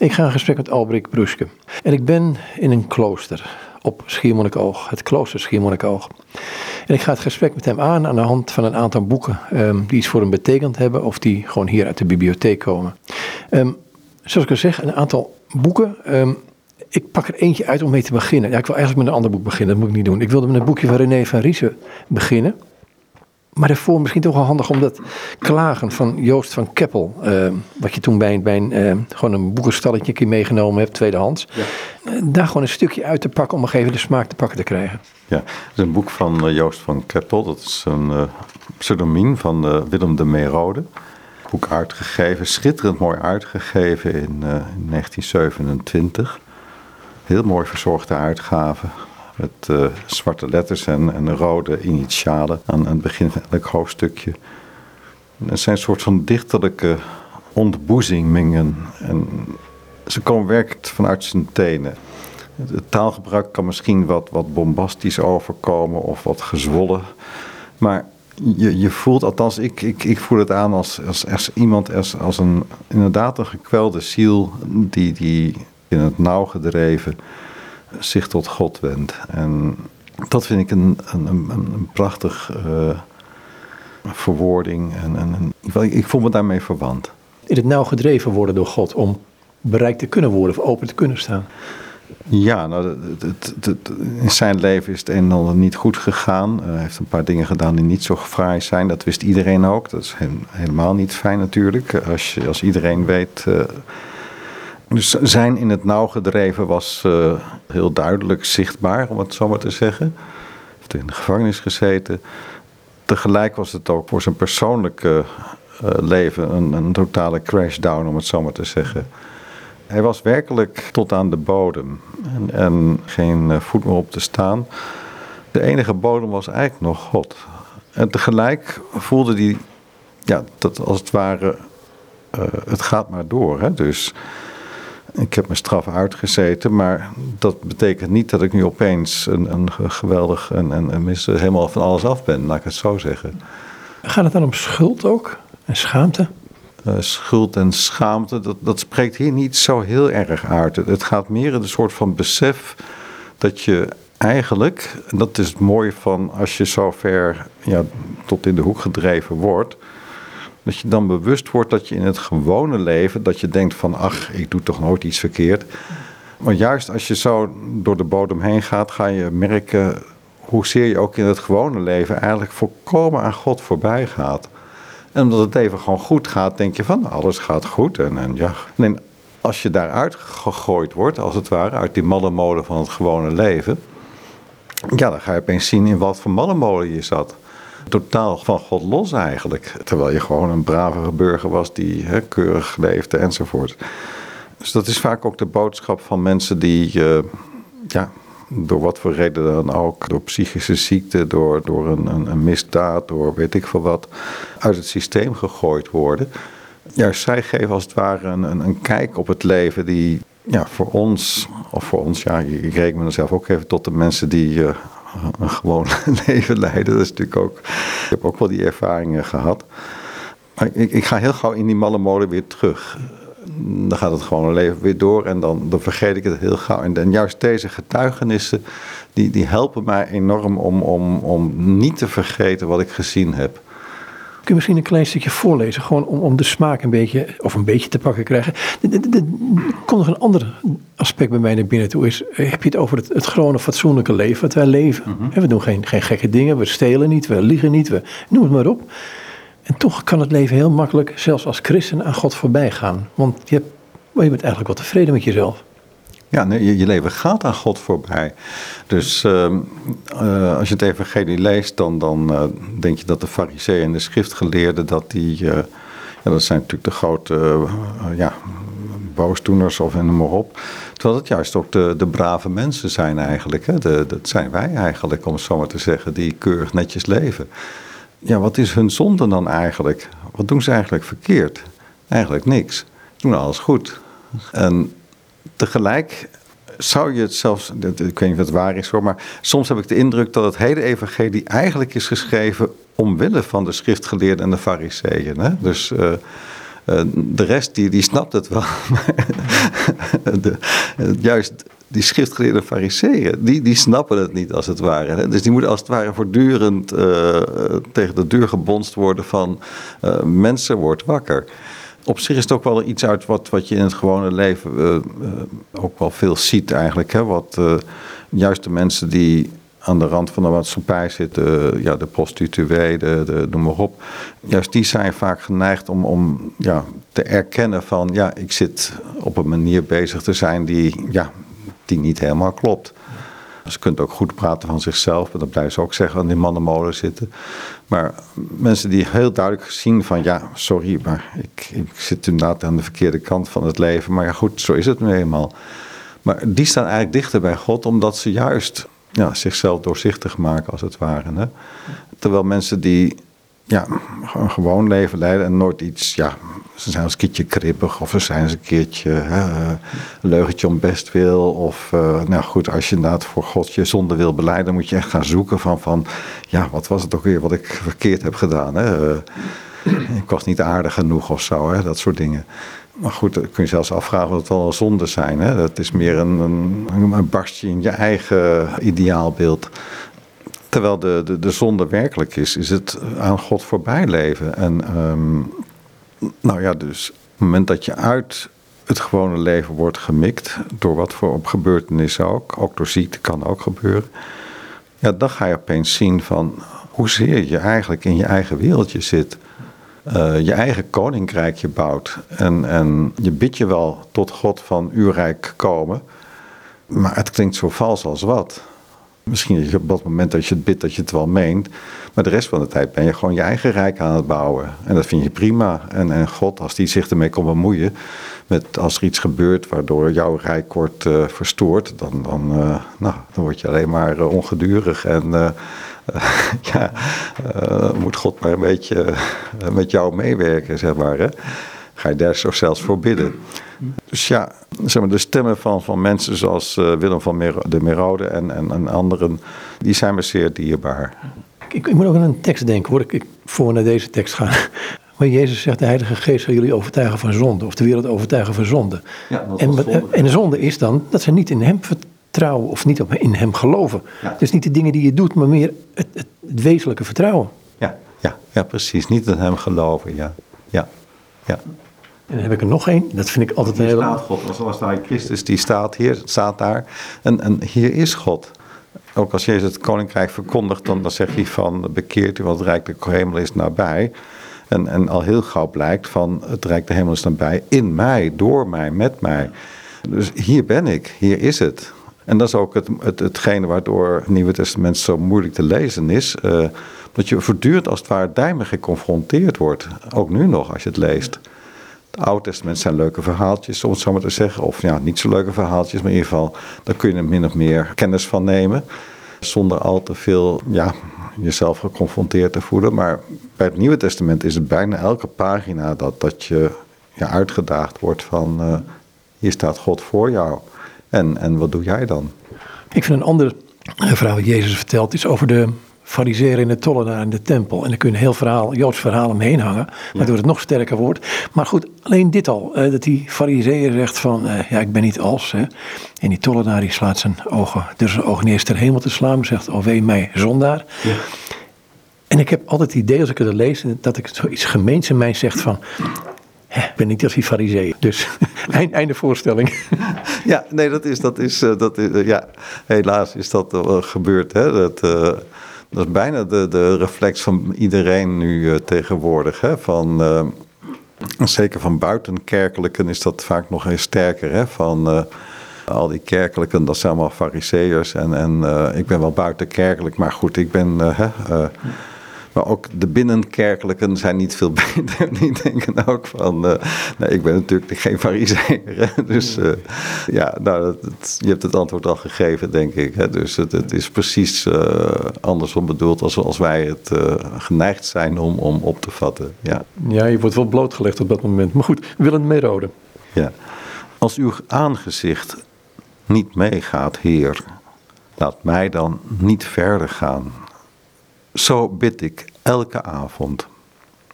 Ik ga in gesprek met Albrecht Bruske. En ik ben in een klooster op Schiermonnikoog, het klooster Schiermonnikoog. En ik ga het gesprek met hem aan aan de hand van een aantal boeken um, die iets voor hem betekend hebben of die gewoon hier uit de bibliotheek komen. Um, zoals ik al zeg, een aantal boeken. Um, ik pak er eentje uit om mee te beginnen. Ja, ik wil eigenlijk met een ander boek beginnen, dat moet ik niet doen. Ik wilde met een boekje van René van Riesen beginnen. Maar daarvoor misschien toch wel handig om dat klagen van Joost van Keppel, uh, wat je toen bij, bij een, uh, gewoon een boekenstalletje meegenomen hebt, tweedehands, ja. uh, daar gewoon een stukje uit te pakken om nog even de smaak te pakken te krijgen. Ja, het is een boek van Joost van Keppel, dat is een pseudoniem van Willem de Meerode. Boek uitgegeven, schitterend mooi uitgegeven in, in 1927. Heel mooi verzorgde uitgave met uh, zwarte letters en, en rode initialen aan, het begin van elk hoofdstukje. Het zijn een soort van dichterlijke ontboezemingen. En ze komen werkelijk vanuit zijn tenen. Het taalgebruik kan misschien wat, wat bombastisch overkomen of wat gezwollen. Maar je, je voelt, althans ik, ik, ik voel het aan als, als, als iemand, als, als een inderdaad een gekwelde ziel die, die in het nauw gedreven zich tot God wendt. En dat vind ik een, een, een, een prachtig uh, verwoording. En, en, ik voel me daarmee verwant. In het nauw gedreven worden door God om bereikt te kunnen worden of open te kunnen staan. Ja, nou, het, het, in zijn leven is het een en ander niet goed gegaan. Hij heeft een paar dingen gedaan die niet zo fraai zijn. Dat wist iedereen ook. Dat is helemaal niet fijn natuurlijk. Als, je, als iedereen weet uh, dus zijn in het nauw gedreven was uh, heel duidelijk zichtbaar, om het zo maar te zeggen. Heeft in de gevangenis gezeten. Tegelijk was het ook voor zijn persoonlijke uh, leven een, een totale crashdown, om het zo maar te zeggen. Hij was werkelijk tot aan de bodem en, en geen uh, voet meer op te staan. De enige bodem was eigenlijk nog God. En tegelijk voelde hij ja, dat als het ware, het gaat maar door. Hè? Dus ik heb mijn straf uitgezeten, maar dat betekent niet dat ik nu opeens een, een geweldig en, en, en helemaal van alles af ben, laat ik het zo zeggen. Gaat het dan om schuld ook en schaamte? Uh, schuld en schaamte, dat, dat spreekt hier niet zo heel erg uit. Het gaat meer in een soort van besef dat je eigenlijk, en dat is het mooie van als je zo ver ja, tot in de hoek gedreven wordt, dat je dan bewust wordt dat je in het gewone leven, dat je denkt van ach, ik doe toch nooit iets verkeerd. Maar juist als je zo door de bodem heen gaat, ga je merken hoezeer je ook in het gewone leven eigenlijk volkomen aan God voorbij gaat. En omdat het even gewoon goed gaat, denk je van alles gaat goed. En, en ja, en als je daaruit gegooid wordt, als het ware, uit die malle molen van het gewone leven, ja, dan ga je opeens zien in wat voor malle molen je zat totaal van God los eigenlijk. Terwijl je gewoon een brave burger was die keurig leefde enzovoort. Dus dat is vaak ook de boodschap van mensen die, uh, ja, door wat voor reden dan ook, door psychische ziekte, door, door een, een, een, misdaad, door weet ik veel wat, uit het systeem gegooid worden. Juist zij geven als het ware een, een, een kijk op het leven die ja, voor ons, of voor ons, ja, ik reken mezelf ook even tot de mensen die uh, een gewoon leven leiden. Dat is natuurlijk ook. Ik heb ook wel die ervaringen gehad. Maar ik, ik ga heel gauw in die malle molen weer terug. Dan gaat het gewoon leven weer door en dan, dan vergeet ik het heel gauw. En, juist deze getuigenissen, die, die helpen mij enorm om, om, om niet te vergeten wat ik gezien heb. Je misschien een klein stukje voorlezen, gewoon om, om de smaak een beetje, of een beetje te pakken krijgen. Er komt nog een ander aspect bij mij naar binnen toe. Is, eh, heb je het over het, het gewone fatsoenlijke leven wat wij leven? Mhm. We doen geen, geen gekke dingen, we stelen niet, we liegen niet, we, noem het maar op. En toch kan het leven heel makkelijk, zelfs als christen, aan God voorbij gaan. Want je, hebt, je bent eigenlijk wel tevreden met jezelf. Ja, nee, je, leven gaat aan God voorbij. Dus uh, uh, als je het evangelie leest, dan, dan uh, denk je dat de fariseeën en de schriftgeleerden, dat die, eh, ja, dat zijn natuurlijk de grote ja, boosdoeners of noem maar op. Terwijl het juist ook de, de brave mensen zijn eigenlijk. Hè? De, dat zijn wij eigenlijk, om het zo maar te zeggen, die keurig netjes leven. Ja, wat is hun zonde dan eigenlijk? Wat doen ze eigenlijk verkeerd? Eigenlijk niks. Ze doen alles goed. En tegelijk zou je het zelfs, ik weet niet of het waar is hoor, maar soms heb ik de indruk dat het hele evangelie eigenlijk is geschreven omwille van de schriftgeleerden en de fariseeën. Dus uh, uh, de rest die, die snapt het wel. de, juist die schriftgeleerde fariseeën, die, die snappen het niet als het ware. Hè? Dus die moeten als het ware voortdurend tegen de deur gebonst worden van mensen wordt wakker. Op zich is het ook wel iets uit wat, wat je in het gewone leven uh, ook wel veel ziet eigenlijk. Hè? Wat juist de mensen die aan de rand van de maatschappij zitten, ja, de prostituee, de, noem maar op. Juist die zijn vaak geneigd om, om ja, te erkennen van, ja, ik zit op een manier bezig te zijn die, ja, die niet helemaal klopt. Ze kunt ook goed praten van zichzelf, maar dat blijven ze ook zeggen aan die mannenmolen zitten. Maar mensen die heel duidelijk zien van ja, sorry, maar ik, ik zit inderdaad aan de verkeerde kant van het leven. Maar ja, goed, zo is het nu eenmaal. Maar die staan eigenlijk dichter bij God, omdat ze juist ja, zichzelf doorzichtig maken, als het ware. Hè? Terwijl mensen die ja, een gewoon leven leiden en nooit iets, ja, ze zijn eens een keertje kribbig of ze zijn eens een keertje hè, leugentje om best wil. Of, uh, nou goed, als je inderdaad voor God je zonde wil beleiden, moet je echt gaan zoeken van, van ja, wat was het ook weer wat ik verkeerd heb gedaan. Hè? Uh, ik was niet aardig genoeg of zo, hè, dat soort dingen. Maar goed, dan kun je zelfs afvragen wat het een zonde zijn. Hè? Dat is meer een, een, een barstje in je eigen ideaalbeeld. Terwijl de, de, de zonde werkelijk is, is het aan God voorbij leven. En um, nou ja, dus op het moment dat je uit het gewone leven wordt gemikt, door wat voor gebeurtenissen ook, ook door ziekte kan ook gebeuren. Ja, dan ga je opeens zien van hoezeer je eigenlijk in je eigen wereldje zit. Uh, je eigen koninkrijkje bouwt. En, en je bidt je wel tot God van uw rijk komen. Maar het klinkt zo vals als wat. Misschien op dat moment dat je het bidt dat je het wel meent. Maar de rest van de tijd ben je gewoon je eigen rijk aan het bouwen. En dat vind je prima. En, en God, als die zich ermee kon bemoeien. Met, als er iets gebeurt waardoor jouw rijk wordt uh, verstoord. Dan, dan, uh, nou, dan word je alleen maar uh, ongedurig. En ja, moet God maar een beetje met jou meewerken, zeg maar. Hè? Ga je daar zo zelfs voor bidden. Dus ja, zeg maar, de stemmen van, van mensen zoals uh, Willem van Mer de Merode en, en, en, anderen, die zijn me zeer dierbaar. Ik, ik moet ook aan een tekst denken, hoor ik, ik voor naar deze tekst gaan. Waar Jezus zegt, de Heilige Geest zal jullie overtuigen van zonde, of de wereld overtuigen van zonde. Ja, en, zonde. en de zonde is dan dat ze niet in hem vertrouwen of niet op, in hem geloven. Ja. Dus niet de dingen die je doet, maar meer het, het, het wezenlijke vertrouwen. Ja, ja, ja, precies. Niet in hem geloven, ja. ja. ja. En dan heb ik er nog één. Dat vind ik altijd een hele... staat God. Zoals daar Christus, die staat hier, staat daar. En, en hier is God. Ook als Jezus het koninkrijk verkondigt, dan, dan zegt hij van bekeert u, want het rijk de hemel is nabij. En, en al heel gauw blijkt van het rijk de hemel is nabij in mij, door mij, met mij. Dus hier ben ik, hier is het. En dat is ook het, het, hetgene waardoor het Nieuwe Testament zo moeilijk te lezen is. Uh, dat je voortdurend als het ware daarmee geconfronteerd wordt. Ook nu nog als je het leest. Het Oude Testament zijn leuke verhaaltjes, om het zo maar te zeggen. Of ja, niet zo leuke verhaaltjes, maar in ieder geval, daar kun je er min of meer kennis van nemen. Zonder al te veel ja, jezelf geconfronteerd te voelen. Maar bij het Nieuwe Testament is het bijna elke pagina dat, dat je ja, uitgedaagd wordt van... Uh, hier staat God voor jou. En, en wat doe jij dan? Ik vind een ander verhaal wat Jezus vertelt is over de fariseren in de tollenaar in de tempel. En dan kun je een heel verhaal, Joods verhaal omheen hangen, waardoor het nog sterker wordt. Maar goed, alleen dit al, eh, dat die fariseer zegt van, eh, ja, ik ben niet als. Hè. En die tollenaar die slaat zijn ogen, dus zijn ogen eens ter hemel te slaan, zegt, oh wee mij, zondaar. Ja. En ik heb altijd het idee als ik het lees, dat ik zoiets gemeens in mij zegt van, ik ben niet als die fariseeën. Dus einde voorstelling. Ja, nee, dat is, dat is, eh, dat is ja, helaas is dat gebeurd. Hè? Dat, dat is bijna de, de reflex van iedereen nu uh, tegenwoordig. Hè? Van, uh, zeker van buitenkerkelijken is dat vaak nog eens sterker. Hè? Van uh, al die kerkelijken, dat zijn allemaal fariseërs. En, en ik ben wel buitenkerkelijk, maar goed, ik ben... Maar ook de binnenkerkelijken zijn niet veel beter. Die denken ook van, uh, nee, ik ben natuurlijk geen fariseer. Dus uh, ja, nou, dat, je hebt het antwoord al gegeven, denk ik. Hè? Dus het, het, is precies uh, andersom bedoeld als, als wij het geneigd zijn om, om op te vatten. Ja. ja, je wordt wel blootgelegd op dat moment. Maar goed, Willem Merode. Ja. Als uw aangezicht niet meegaat, Heer, laat mij dan niet verder gaan. Zo bid ik elke avond.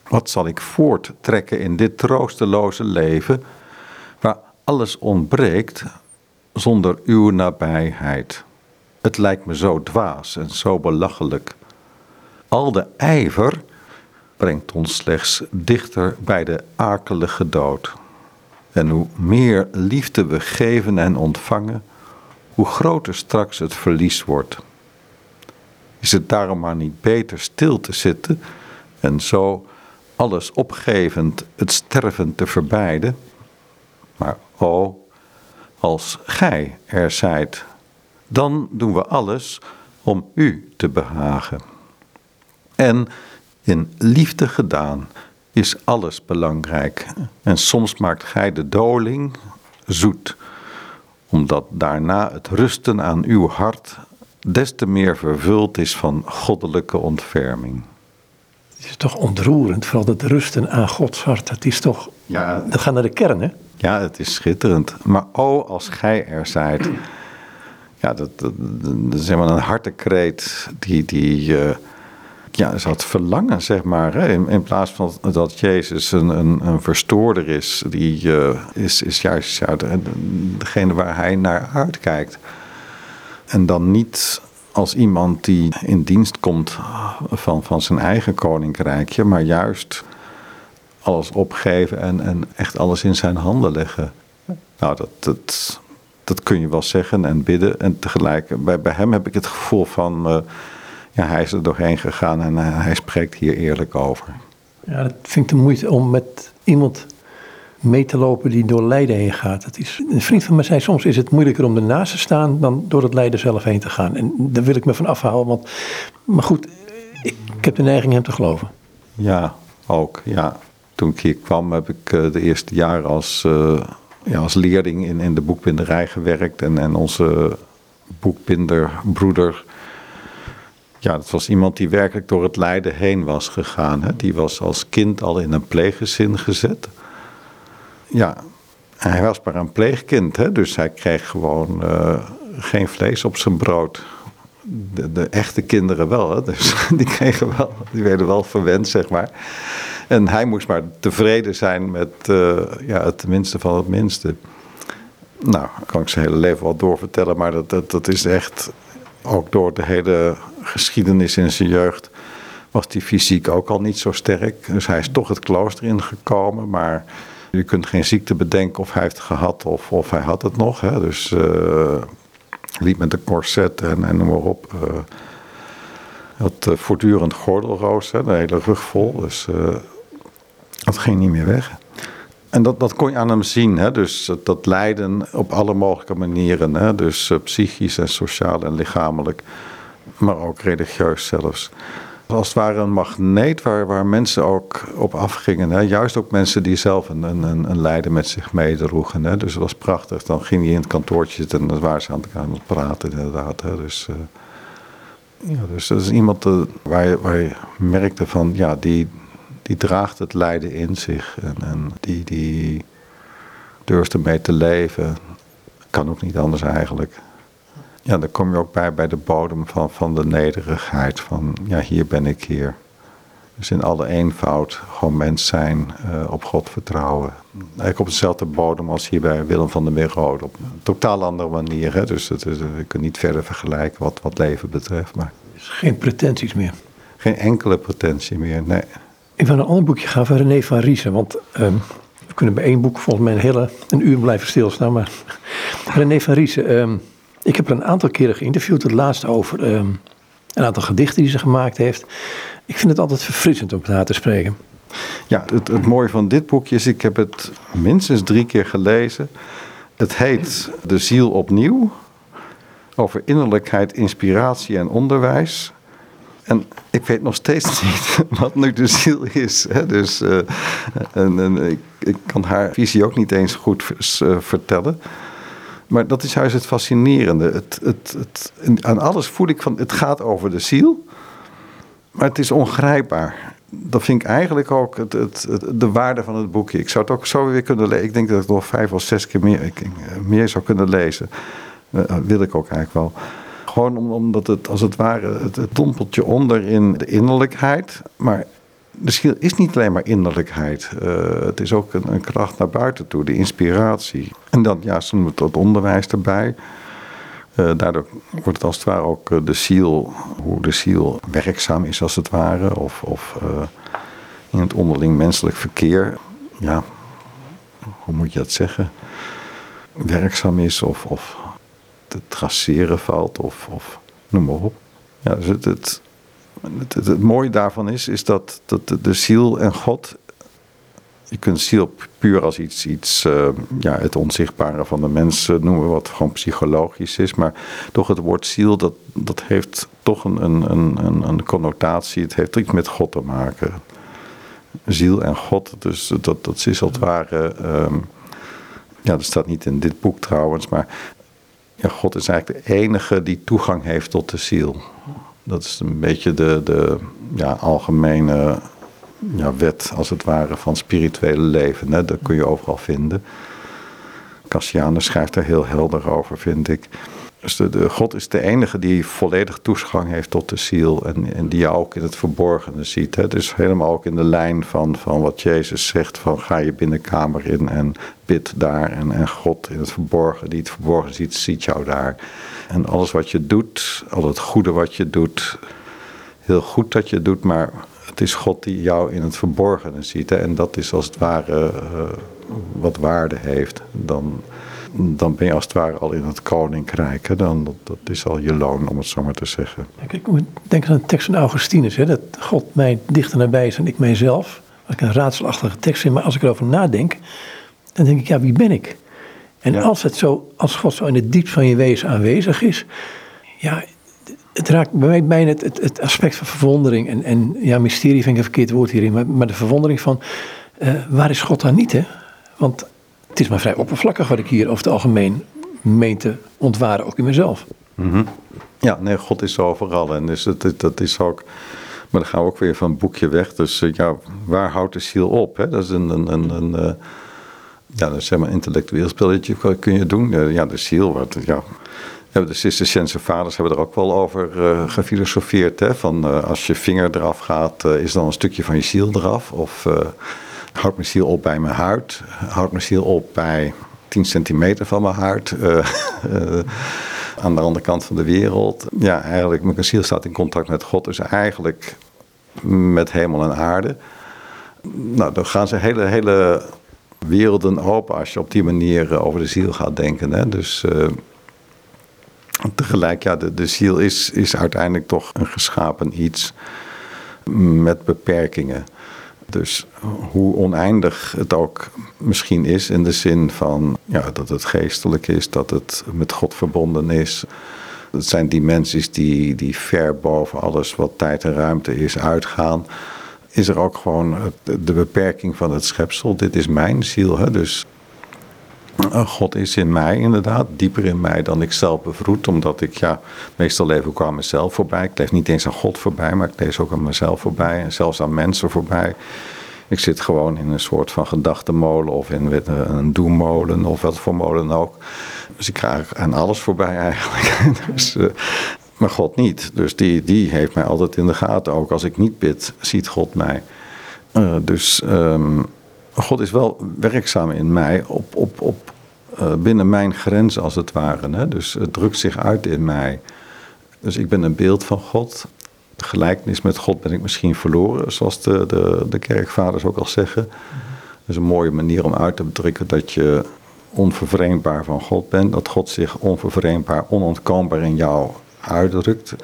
Wat zal ik voorttrekken in dit troosteloze leven, waar alles ontbreekt zonder uw nabijheid. Het lijkt me zo dwaas en zo belachelijk. Al de ijver brengt ons slechts dichter bij de akelige dood. En hoe meer liefde we geven en ontvangen, hoe groter straks het verlies wordt. Is het daarom maar niet beter stil te zitten en zo alles opgevend het sterven te verbeiden? Maar o, als gij er zijt, dan doen we alles om u te behagen. En in liefde gedaan is alles belangrijk. En soms maakt gij de doling zoet, omdat daarna het rusten aan uw hart des te meer vervuld is van goddelijke ontferming. Het is toch ontroerend, vooral dat rusten aan Gods hart. Dat is toch, ja, dat gaat naar de kern hè? Ja, het is schitterend. Maar oh, als gij er zijt. Ja, dat, dat, dat is helemaal een hartekreet die, die uh, ja, is dat verlangen, zeg maar. Hè? In, in, plaats van dat Jezus een, een, een verstoorder is, die uh, is, is juist ja, degene waar hij naar uitkijkt. En dan niet als iemand die in dienst komt van, van zijn eigen koninkrijkje, maar juist alles opgeven en, en echt alles in zijn handen leggen. Nou, dat, dat, dat kun je wel zeggen en bidden. En tegelijk, bij, bij hem heb ik het gevoel van, uh, ja, hij is er doorheen gegaan en uh, hij spreekt hier eerlijk over. Ja, dat vind ik de moeite om met iemand mee te lopen die door lijden heen gaat. Dat is, een vriend van mij zei, soms is het moeilijker om ernaast te staan dan door het lijden zelf heen te gaan. En daar wil ik me van afhouden, want, maar goed, ik, heb de neiging hem te geloven. Ja, ook, ja. Toen ik hier kwam heb ik uh, de eerste jaren als, uh, ja, als leerling in, in de boekbinderij gewerkt. En, en onze boekbinderbroeder, ja, dat was iemand die werkelijk door het lijden heen was gegaan. Hè. Die was als kind al in een pleeggezin gezet ja, hij was maar een pleegkind, hè, dus hij kreeg gewoon uh, geen vlees op zijn brood. De, de, echte kinderen wel, hè, dus die kregen wel, die werden wel verwend, zeg maar. En hij moest maar tevreden zijn met uh, ja, het minste van het minste. Nou, kan ik zijn hele leven wel doorvertellen, maar dat, dat, dat is echt ook door de hele geschiedenis in zijn jeugd was hij fysiek ook al niet zo sterk. Dus hij is toch het klooster ingekomen, maar je kunt geen ziekte bedenken of hij heeft gehad of, of hij had het nog. Hè. Dus uh, liep met een corset en, en noem maar op. Uh, had uh, voortdurend gordelroos, hè, de hele rug vol. Dus dat ging niet meer weg. En dat, dat kon je aan hem zien. Hè? Dus dat lijden op alle mogelijke manieren. Hè? Dus psychisch en sociaal en lichamelijk. Maar ook religieus zelfs als het ware een magneet waar, waar mensen ook op afgingen. Hè? Juist ook mensen die zelf een, een, een lijden met zich meedroegen. Hè? Dus het was prachtig. Dan ging je in het kantoortje zitten en dan waren ze aan het praten inderdaad. Hè? Dus, uh, ja, dus dat is iemand uh, waar, je, waar je merkte van, ja, die, die draagt het lijden in zich. En, en die, die durft ermee te leven. Kan ook niet anders eigenlijk. Ja, dan kom je ook bij bij de bodem van, van de nederigheid. Van ja, hier ben ik hier. Dus in alle eenvoud gewoon mens zijn, uh, op God vertrouwen. Eigenlijk op dezelfde bodem als hier bij Willem van der Merode. Op een totaal andere manier. Hè? Dus het is, je kunt niet verder vergelijken wat, wat leven betreft. Maar... Geen pretenties meer? Geen enkele pretentie meer, nee. Ik wil een ander boekje gaan van René van Riesen. Want um, we kunnen bij één boek volgens mij een hele een uur blijven stilstaan. Maar René van Riesen... Um, ik heb er een aantal keren geïnterviewd, het laatste over ehm, een aantal gedichten die ze gemaakt heeft. Ik vind het altijd verfrissend om haar te spreken. Ja, het, het mooie van dit boekje is, ik heb het minstens drie keer gelezen. Het heet De Ziel opnieuw. Over innerlijkheid, inspiratie en onderwijs. En ik weet nog steeds niet wat nu de ziel is. Hè? Dus, uh, en, en, ik, ik, kan haar visie ook niet eens goed uh, vertellen. Maar dat is juist het fascinerende. Het, het, het, aan alles voel ik van, het gaat over de ziel, maar het is ongrijpbaar. Dat vind ik eigenlijk ook het, het, de waarde van het boekje. Ik zou het ook zo weer kunnen lezen. Ik denk dat ik nog vijf of zes keer meer, ik, meer zou kunnen lezen. Uh, wil ik ook eigenlijk wel. Gewoon omdat het als het ware het, het dompeltje onder in de innerlijkheid. Maar de ziel is niet alleen maar innerlijkheid. Uh, het is ook een, een, kracht naar buiten toe, de inspiratie. En dan, ja, ze noemen het onderwijs erbij. Uh, daardoor wordt het als het ware ook uh, de ziel, hoe de ziel werkzaam is als het ware. Of, of in het onderling menselijk verkeer, ja, hoe moet je dat zeggen? Werkzaam is of, of te traceren valt of, of noem maar op. Ja, dus het, het, mooie daarvan is, is dat, dat de, ziel en God. Je kunt ziel puur als iets, iets uh, ja, het onzichtbare van de mens noemen, wat gewoon psychologisch is. Maar toch het woord ziel, dat, dat heeft toch een, een, een, een connotatie. Het heeft iets met God te maken. Ziel en God, dus dat, dat is als het ware. Um, ja, dat staat niet in dit boek trouwens, maar ja, God is eigenlijk de enige die toegang heeft tot de ziel. Dat is een beetje de, de ja, algemene ja, wet, als het ware, van spirituele leven. Hè? Dat kun je overal vinden. Cassianus schrijft daar heel helder over, vind ik. Dus God is de enige die volledig toegang heeft tot de ziel en, en die je ook in het verborgene ziet. Hè. Dus helemaal ook in de lijn van, van wat Jezus zegt: van ga je binnenkamer in en bid daar. En, en God in het verborgen, die het verborgen ziet, ziet jou daar. En alles wat je doet, al het goede wat je doet, heel goed dat je doet, maar het is God die jou in het verborgene ziet. Hè. En dat is als het ware uh, wat waarde heeft. Dan dan ben je als het ware al in het koninkrijk. Hè? Dan, dat, dat, is al je loon, om het zo maar te zeggen. Kijk, ik moet denken aan de tekst van Augustinus. Hè? Dat God mij dichter nabij is dan ik mijzelf. Dat ik een raadselachtige tekst vind. Maar als ik erover nadenk, dan denk ik, ja, wie ben ik? En als, het zo, als God zo in het diepst van je wezen aanwezig is... Ja, het raakt bij mij bijna het, het, het, aspect van verwondering. En, en ja, mysterie vind ik een verkeerd woord hierin. Maar, maar de verwondering van, uh, waar is God dan niet, hè? Want het is maar vrij oppervlakkig wat ik hier over het algemeen meen te ontwaren, ook in mezelf. Mm Ja, nee, God is overal. En dus het, dat is ook. Maar dan gaan we ook weer van het boekje weg. Dus uh, ja, waar houdt de ziel op? Hè? Dat is een. een, een, uh, ja, dat is zeg maar intellectueel spelletje kun je doen. Uh, ja, de ziel. Wat, ja. De Cisterciënse vaders hebben er ook wel over gefilosofeerd. Hè? Van als je vinger eraf gaat, is dan een stukje van je ziel eraf? Of Houd mijn ziel op bij mijn huid. Houd mijn ziel op bij 10 centimeter van mijn huid. Uh, uh, aan de andere kant van de wereld. Ja, eigenlijk, mijn ziel staat in contact met God. Dus eigenlijk met hemel en aarde. Nou, dan gaan ze hele, hele werelden open als je op die manier eh, over de ziel gaat denken. Hè? Dus tegelijk, ja, de, de ziel is, is uiteindelijk toch een geschapen iets met beperkingen. Dus hoe oneindig het ook misschien is in de zin van ja, dat het geestelijk is, dat het met God verbonden is. Het zijn dimensies die, die ver boven alles wat tijd en ruimte is uitgaan. Is er ook gewoon de beperking van het schepsel. Dit is mijn ziel. Hè? Dus God is in mij inderdaad, dieper in mij dan ik zelf bevroed. Omdat ik, ja, meestal leef ik aan mezelf voorbij. Ik leef niet eens aan God voorbij, maar ik leef ook aan mezelf voorbij. En zelfs aan mensen voorbij. Ik zit gewoon in een soort van gedachtenmolen of in een doemmolen of wat voor molen ook. Dus ik krijg aan alles voorbij eigenlijk. dus, uh, maar God niet. Dus die, die heeft mij altijd in de gaten. Ook als ik niet bid, ziet God mij. Uh, dus um, God is wel werkzaam in mij op, op, op, uh, binnen mijn grenzen als het ware. Hè? Dus het drukt zich uit in mij. Dus ik ben een beeld van God. De gelijkenis met God ben ik misschien verloren, zoals de, de, de kerkvaders ook al zeggen. Dat is een mooie manier om uit te drukken dat je onvervreemdbaar van God bent. Dat God zich onvervreemdbaar, onontkoombaar in jou uitdrukt.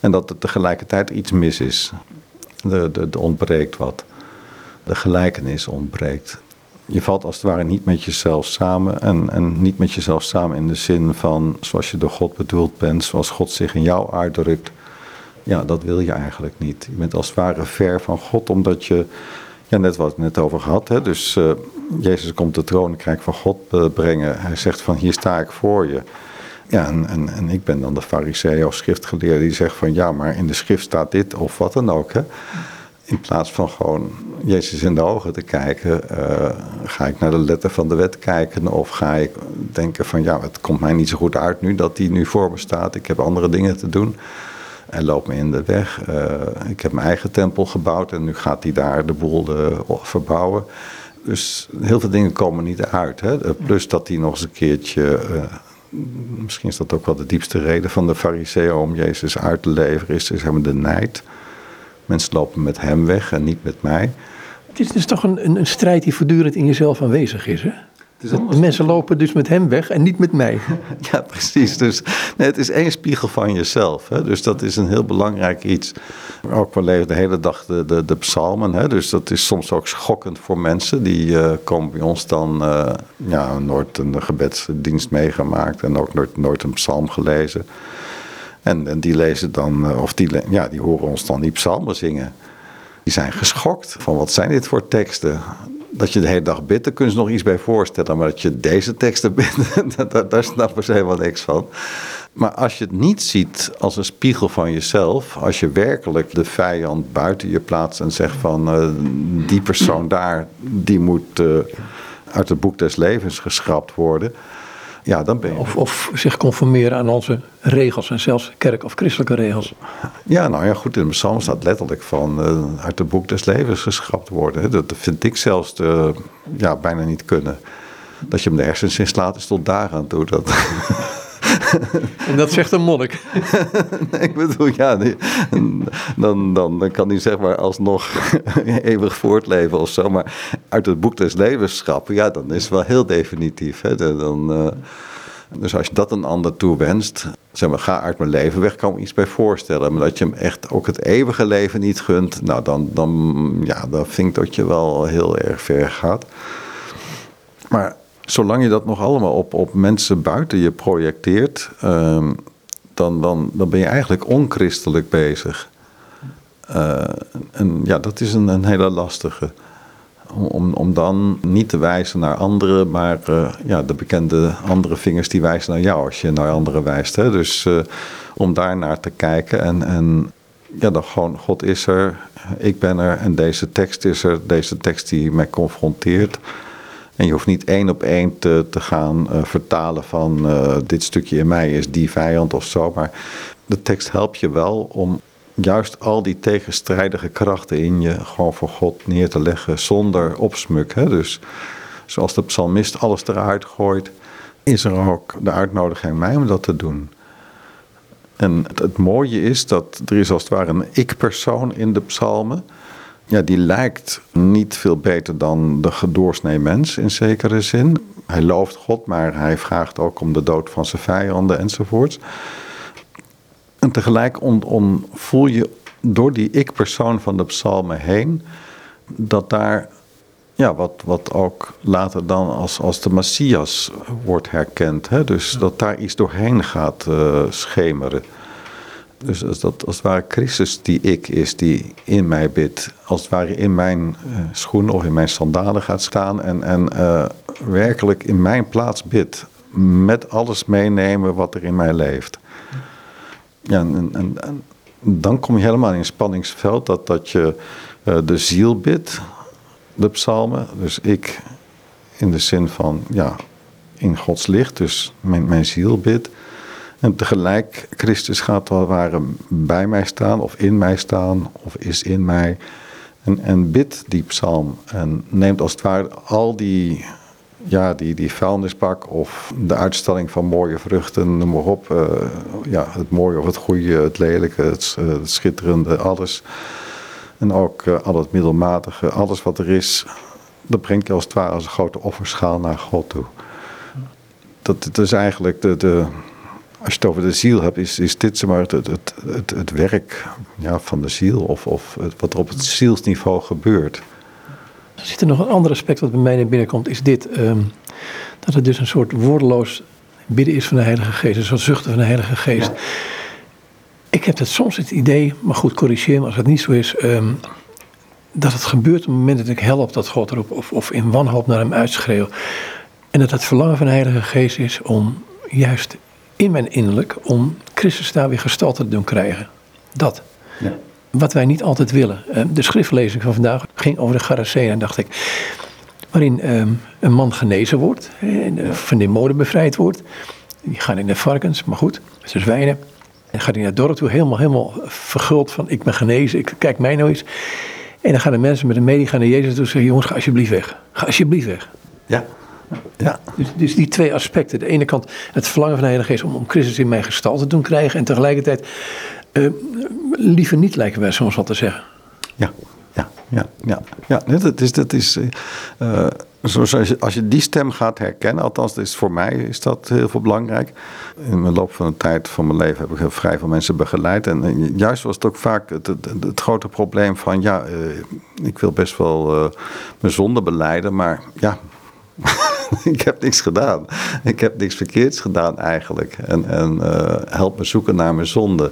En dat er tegelijkertijd iets mis is. Er ontbreekt wat de gelijkenis ontbreekt. Je valt als het ware niet met jezelf samen. En, en niet met jezelf samen in de zin van zoals je door God bedoeld bent, zoals God zich in jou uitdrukt. Ja, dat wil je eigenlijk niet. Je bent als het ware ver van God, omdat je, ja, net wat ik net over gehad, hè, dus uh, Jezus komt de troonkrijk van God uh, brengen. Hij zegt van hier sta ik voor je. Ja, en, en, en ik ben dan de farisee of schriftgeleerde die zegt van ja, maar in de schrift staat dit of wat dan ook. Hè. In plaats van gewoon Jezus in de ogen te kijken, uh, ga ik naar de letter van de wet kijken of ga ik denken van ja, het komt mij niet zo goed uit nu dat die nu voor me staat, ik heb andere dingen te doen. Hij loopt me in de weg. Eh, ik heb mijn eigen tempel gebouwd en nu gaat hij daar de boel verbouwen. Dus heel veel dingen komen niet uit. Hè? Plus dat hij nog eens een keertje misschien is dat ook wel de diepste reden van de fariseeën om Jezus uit te leveren, is dus de nijd. Mensen lopen met hem weg en niet met mij. Het is, het is toch een, een, een, strijd die voortdurend in jezelf aanwezig is, hè? Mensen lopen dus met hem weg en niet met mij. Ja, precies. Dus nee, het is één spiegel van jezelf. Hè? Dus dat is een heel belangrijk iets. Ook we leven de hele dag de, de, de psalmen. Hè? Dus dat is soms ook schokkend voor mensen. Die uh, komen bij ons dan uh, ja, nooit een gebedsdienst meegemaakt en ook nooit, nooit een psalm gelezen. En, en die lezen dan, uh, of die, ja, die horen ons dan die psalmen zingen. Die zijn geschokt van wat zijn dit voor teksten dat je de hele dag bidt, daar kunnen ze nog iets bij voorstellen. Maar dat je deze teksten bidt, daar, daar snappen ze helemaal niks van. Maar als je het niet ziet als een spiegel van jezelf, als je werkelijk de vijand buiten je plaatst en zegt van uh, die persoon daar, die moet uh, uit het boek des levens geschrapt worden ja, dan ben je... Of, of zich conformeren aan onze regels en zelfs kerk- of christelijke regels. Ja, nou ja, goed, in de psalm staat letterlijk van uh, uit het boek des levens geschrapt worden. Dat vind ik zelfs de, ja, bijna niet kunnen. Dat je hem de hersens in slaat is tot daaraan toe. Dat... En dat zegt een monnik. nee, ik bedoel, ja, dan, dan, dan kan hij zeg maar alsnog eeuwig voortleven of zo. Maar uit het boek des levens schrappen, ja, dan is het wel heel definitief. Hè. Dan, uh, dus als je dat een ander toewenst, zeg maar, ga uit mijn leven weg, kan me iets bij voorstellen. Maar dat je hem echt ook het eeuwige leven niet gunt, nou dan, dan, ja, dan vind ik dat je wel heel erg ver gaat. Maar zolang je dat nog allemaal op, op mensen buiten je projecteert, um, dan, dan, dan ben je eigenlijk onchristelijk bezig. Uh, en ja, dat is een, een hele lastige. Om, om dan niet te wijzen naar anderen, maar uh, ja, de bekende andere vingers die wijzen naar jou als je naar anderen wijst. Hè? Dus uh, om daar naar te kijken en, en ja, dan gewoon, God is er, ik ben er en deze tekst is er, deze tekst die mij confronteert. En je hoeft niet één op één te, te gaan uh, vertalen van uh, dit stukje in mij is die vijand of zo. Maar de tekst helpt je wel om juist al die tegenstrijdige krachten in je gewoon voor God neer te leggen zonder opsmuk. Hè? Dus zoals de psalmist alles eruit gooit, is er ook de uitnodiging mij om dat te doen. En het, het mooie is dat er is als het ware een ik-persoon in de psalmen ja, die lijkt niet veel beter dan de gedoorsnee mens in zekere zin. Hij looft God, maar hij vraagt ook om de dood van zijn vijanden enzovoort. En tegelijk on, voel je door die ik-persoon van de psalmen heen dat daar ja, wat, wat ook later dan als, als de Messias wordt herkend. Hè? Dus dat daar iets doorheen gaat uh, schemeren. Dus als dat als het ware Christus die ik is, die in mij bidt, als het ware in mijn uh, schoenen of in mijn sandalen gaat staan en, en uh, werkelijk in mijn plaats bidt, met alles meenemen wat er in mij leeft. Ja, en, en, dan kom je helemaal in een spanningsveld dat, dat je uh, de ziel bidt, de psalmen. Dus ik in de zin van, ja, in Gods licht, dus mijn, mijn ziel bidt. En tegelijk, Christus gaat wel ware bij mij staan, of in mij staan, of is in mij. En, en bidt die psalm. En neemt als het ware al die, ja, die, die vuilnisbak of de uitstalling van mooie vruchten, noem maar op. Uh, ja, het mooie of het goede, het lelijke, het, het schitterende, alles. En ook uh, al het middelmatige, alles wat er is, dat brengt je als het ware als een grote offerschaal naar God toe. Dat, dat is eigenlijk de, de, als je het over de ziel hebt, is, is dit zeg maar, het, het, het, het werk ja, van de ziel of, of wat er op het zielsniveau gebeurt. Er zit er nog een ander aspect wat bij mij naar binnen komt, is dit. Um, dat het dus een soort woordeloos bidden is van de Heilige Geest, een soort zuchten van de Heilige Geest. Ja. Ik heb het soms het idee, maar goed, corrigeer me als het niet zo is, um, dat het gebeurt op het moment dat ik help dat God erop of, of in wanhoop naar hem uitschreeuw. En dat het verlangen van de Heilige Geest is om juist in mijn innerlijk om Christus daar weer gestalte te doen krijgen. Dat. Ja. Wat wij niet altijd willen. Eh, de schriftlezing van vandaag ging over de Garacena, dacht ik. Waarin um, een man genezen wordt, van de mode bevrijd wordt. Die gaan in de varkens, maar goed, met zijn zwijnen. En gaat hij naar dorp toe, helemaal, helemaal verguld van ik ben genezen, ik, kijk mij nou eens. En dan gaan de mensen met de medie gaan naar Jezus toe en zeggen, jongens, ga alsjeblieft weg. Ga alsjeblieft weg. Ja. Ja. Dus, dus die twee aspecten. De ene kant het verlangen van de Heilige Geest om, om Christus in mijn gestalte te doen krijgen. En tegelijkertijd uh, liever niet lijken wij soms wat te zeggen. Ja, ja, ja, ja. ja dat is, dat is uh, zoals als je, als je die stem gaat herkennen, althans is voor mij is dat heel veel belangrijk. In de loop van de tijd van mijn leven heb ik heel vrij veel mensen begeleid. En, juist was het ook vaak het, het, het grote probleem van, ja, uh, ik wil best wel uh, mijn zonde beleiden, maar ja, ik heb niks gedaan. Ik heb niks verkeerds gedaan eigenlijk. En, uh, help me zoeken naar mijn zonde.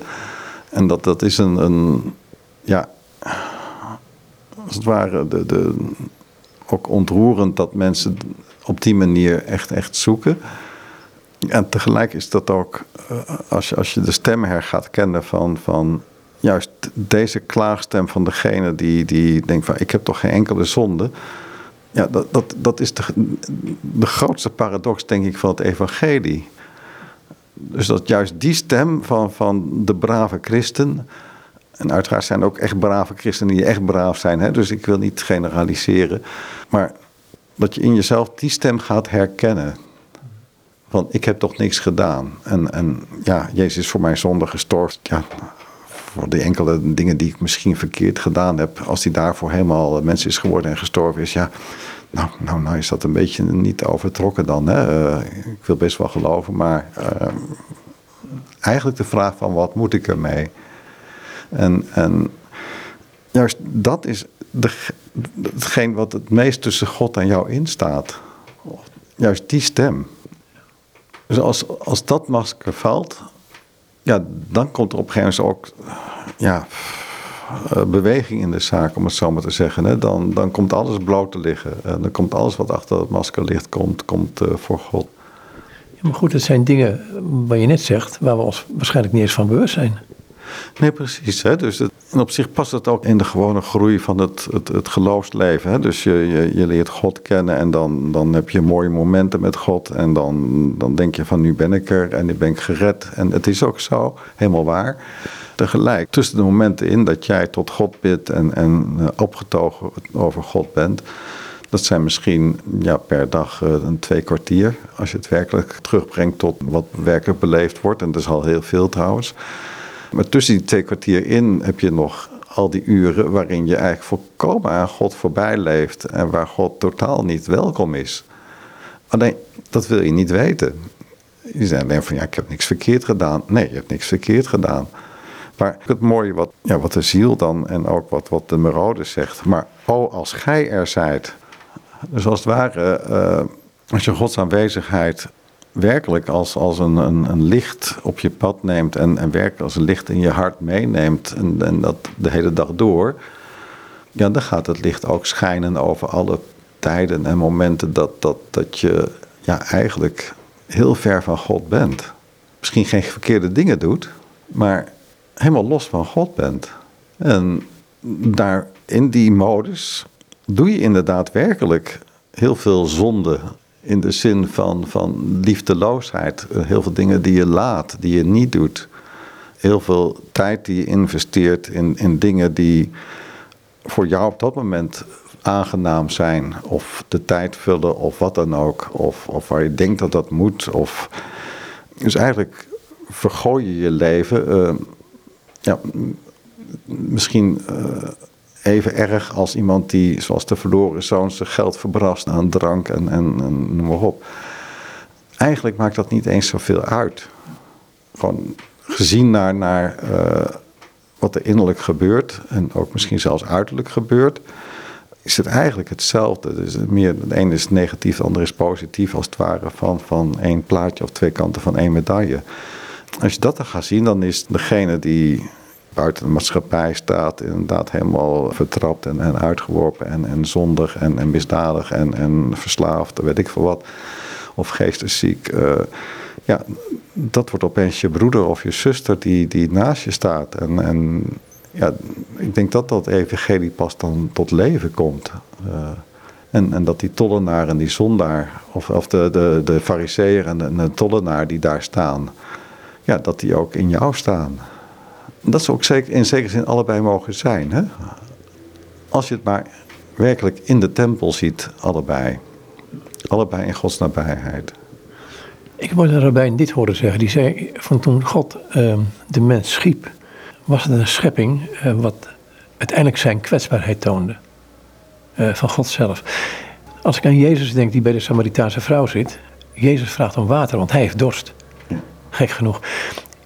En dat, dat is een, een ja, als het ware, de, de, ook ontroerend dat mensen op die manier echt, echt zoeken. En tegelijk is dat ook, uh, als, je, als je de stem her gaat kennen van, van juist deze klaagstem van degene die, die denkt van ik heb toch geen enkele zonde ja, dat, dat, dat is de, de grootste paradox, denk ik, van het evangelie. Dus dat juist die stem van, van de brave christen. En uiteraard zijn er ook echt brave christenen die echt braaf zijn. Hè? Dus ik wil niet generaliseren. Maar dat je in jezelf die stem gaat herkennen. Van ik heb toch niks gedaan. En, en ja, Jezus is voor mij zonde gestorven. Ja, voor die enkele dingen die ik misschien verkeerd gedaan heb, als die daarvoor helemaal mens is geworden en gestorven is, ja, nou, nou, nou is dat een beetje niet overtrokken dan. Hè? Uh, ik wil best wel geloven, maar uh, eigenlijk de vraag van wat moet ik ermee? En, en juist dat is hetgeen wat het meest tussen God en jou instaat. Juist die stem. Dus als, als dat masker valt, ja, dan komt er op een gegeven moment ook ja, eh, beweging in de zaak, om het zo maar te zeggen. Hè. Dan, dan komt alles bloot te liggen. En dan komt alles wat achter het masker ligt, komt, komt uh, voor God. Ja, maar goed, het zijn dingen waar je net zegt, waar we ons waarschijnlijk niet eens van bewust zijn. Nee, precies. Hè? Dus en op zich past het ook in de gewone groei van het, het, het geloofsleven. Hè? Dus je, je, je, leert God kennen en dan, dan heb je mooie momenten met God. En dan, dan denk je van nu ben ik er en nu ben ik gered. En het is ook zo, helemaal waar. Tegelijk, tussen de momenten in dat jij tot God bidt en, en eh, opgetogen over God bent... Dat zijn misschien ja, per dag uh, een twee kwartier. Als je het werkelijk terugbrengt tot wat werkelijk beleefd wordt. En dat is al heel veel trouwens. Maar tussen die twee kwartier in heb je nog al die uren waarin je eigenlijk volkomen aan God voorbij leeft en waar God totaal niet welkom is. Alleen, dat wil je niet weten. Je zegt alleen van ja, ik heb niks verkeerd gedaan. Nee, je hebt niks verkeerd gedaan. Maar het mooie wat, ja, wat de ziel dan en ook wat, wat de Merode zegt. Maar oh, als gij er zijt. Dus als het ware, uh, als je Gods aanwezigheid werkelijk als, als een, een, een, licht op je pad neemt en, en werkelijk als een licht in je hart meeneemt en, en dat de hele dag door, ja, dan gaat het licht ook schijnen over alle tijden en momenten dat, dat, dat je ja, eigenlijk heel ver van God bent. Misschien geen verkeerde dingen doet, maar helemaal los van God bent. En daar in die modus doe je inderdaad werkelijk heel veel zonde in de zin van, van liefdeloosheid. Eh, heel veel dingen die je laat, die je niet doet. Heel veel tijd die je investeert in, in dingen die voor jou op dat moment aangenaam zijn. Of de tijd vullen of wat dan ook. Of, of waar je denkt dat dat moet. Of, dus eigenlijk vergooi je je leven. Uh, ja, misschien uh, even erg als iemand die, zoals de verloren zoon, zijn geld verbrast aan drank en, en, en noem maar op. Eigenlijk maakt dat niet eens zoveel uit. Gewoon gezien naar, naar uh, wat er innerlijk gebeurt en ook misschien zelfs uiterlijk gebeurt, is het eigenlijk hetzelfde. Dus meer, de ene is negatief, de andere is positief, als het ware van, van één plaatje of twee kanten van één medaille. Als je dat dan gaat zien, dan is degene die buiten de maatschappij staat, inderdaad helemaal vertrapt en, en uitgeworpen en, en zondig en, en misdadig en, en verslaafd, weet ik veel wat, of geestesziek. Uh, ja, dat wordt opeens je broeder of je zuster die, die naast je staat. En, en ja, ik denk dat dat evangelie pas dan tot leven komt. Uh, en, en dat die tollenaar en die zondaar, of, of de, de, de fariseer en de, de tollenaar die daar staan ja, dat die ook in jou staan. Dat ze ook zeker, in zekere zin allebei mogen zijn. Hè? Als je het maar werkelijk in de tempel ziet, allebei. Allebei in Gods nabijheid. Ik heb een rabbijn dit horen zeggen. Die zei van toen God uh, de mens schiep, was het een schepping uh, wat uiteindelijk zijn kwetsbaarheid toonde. Uh, van God zelf. Als ik aan Jezus denk die bij de Samaritaanse vrouw zit. Jezus vraagt om water, want hij heeft dorst. Gek genoeg.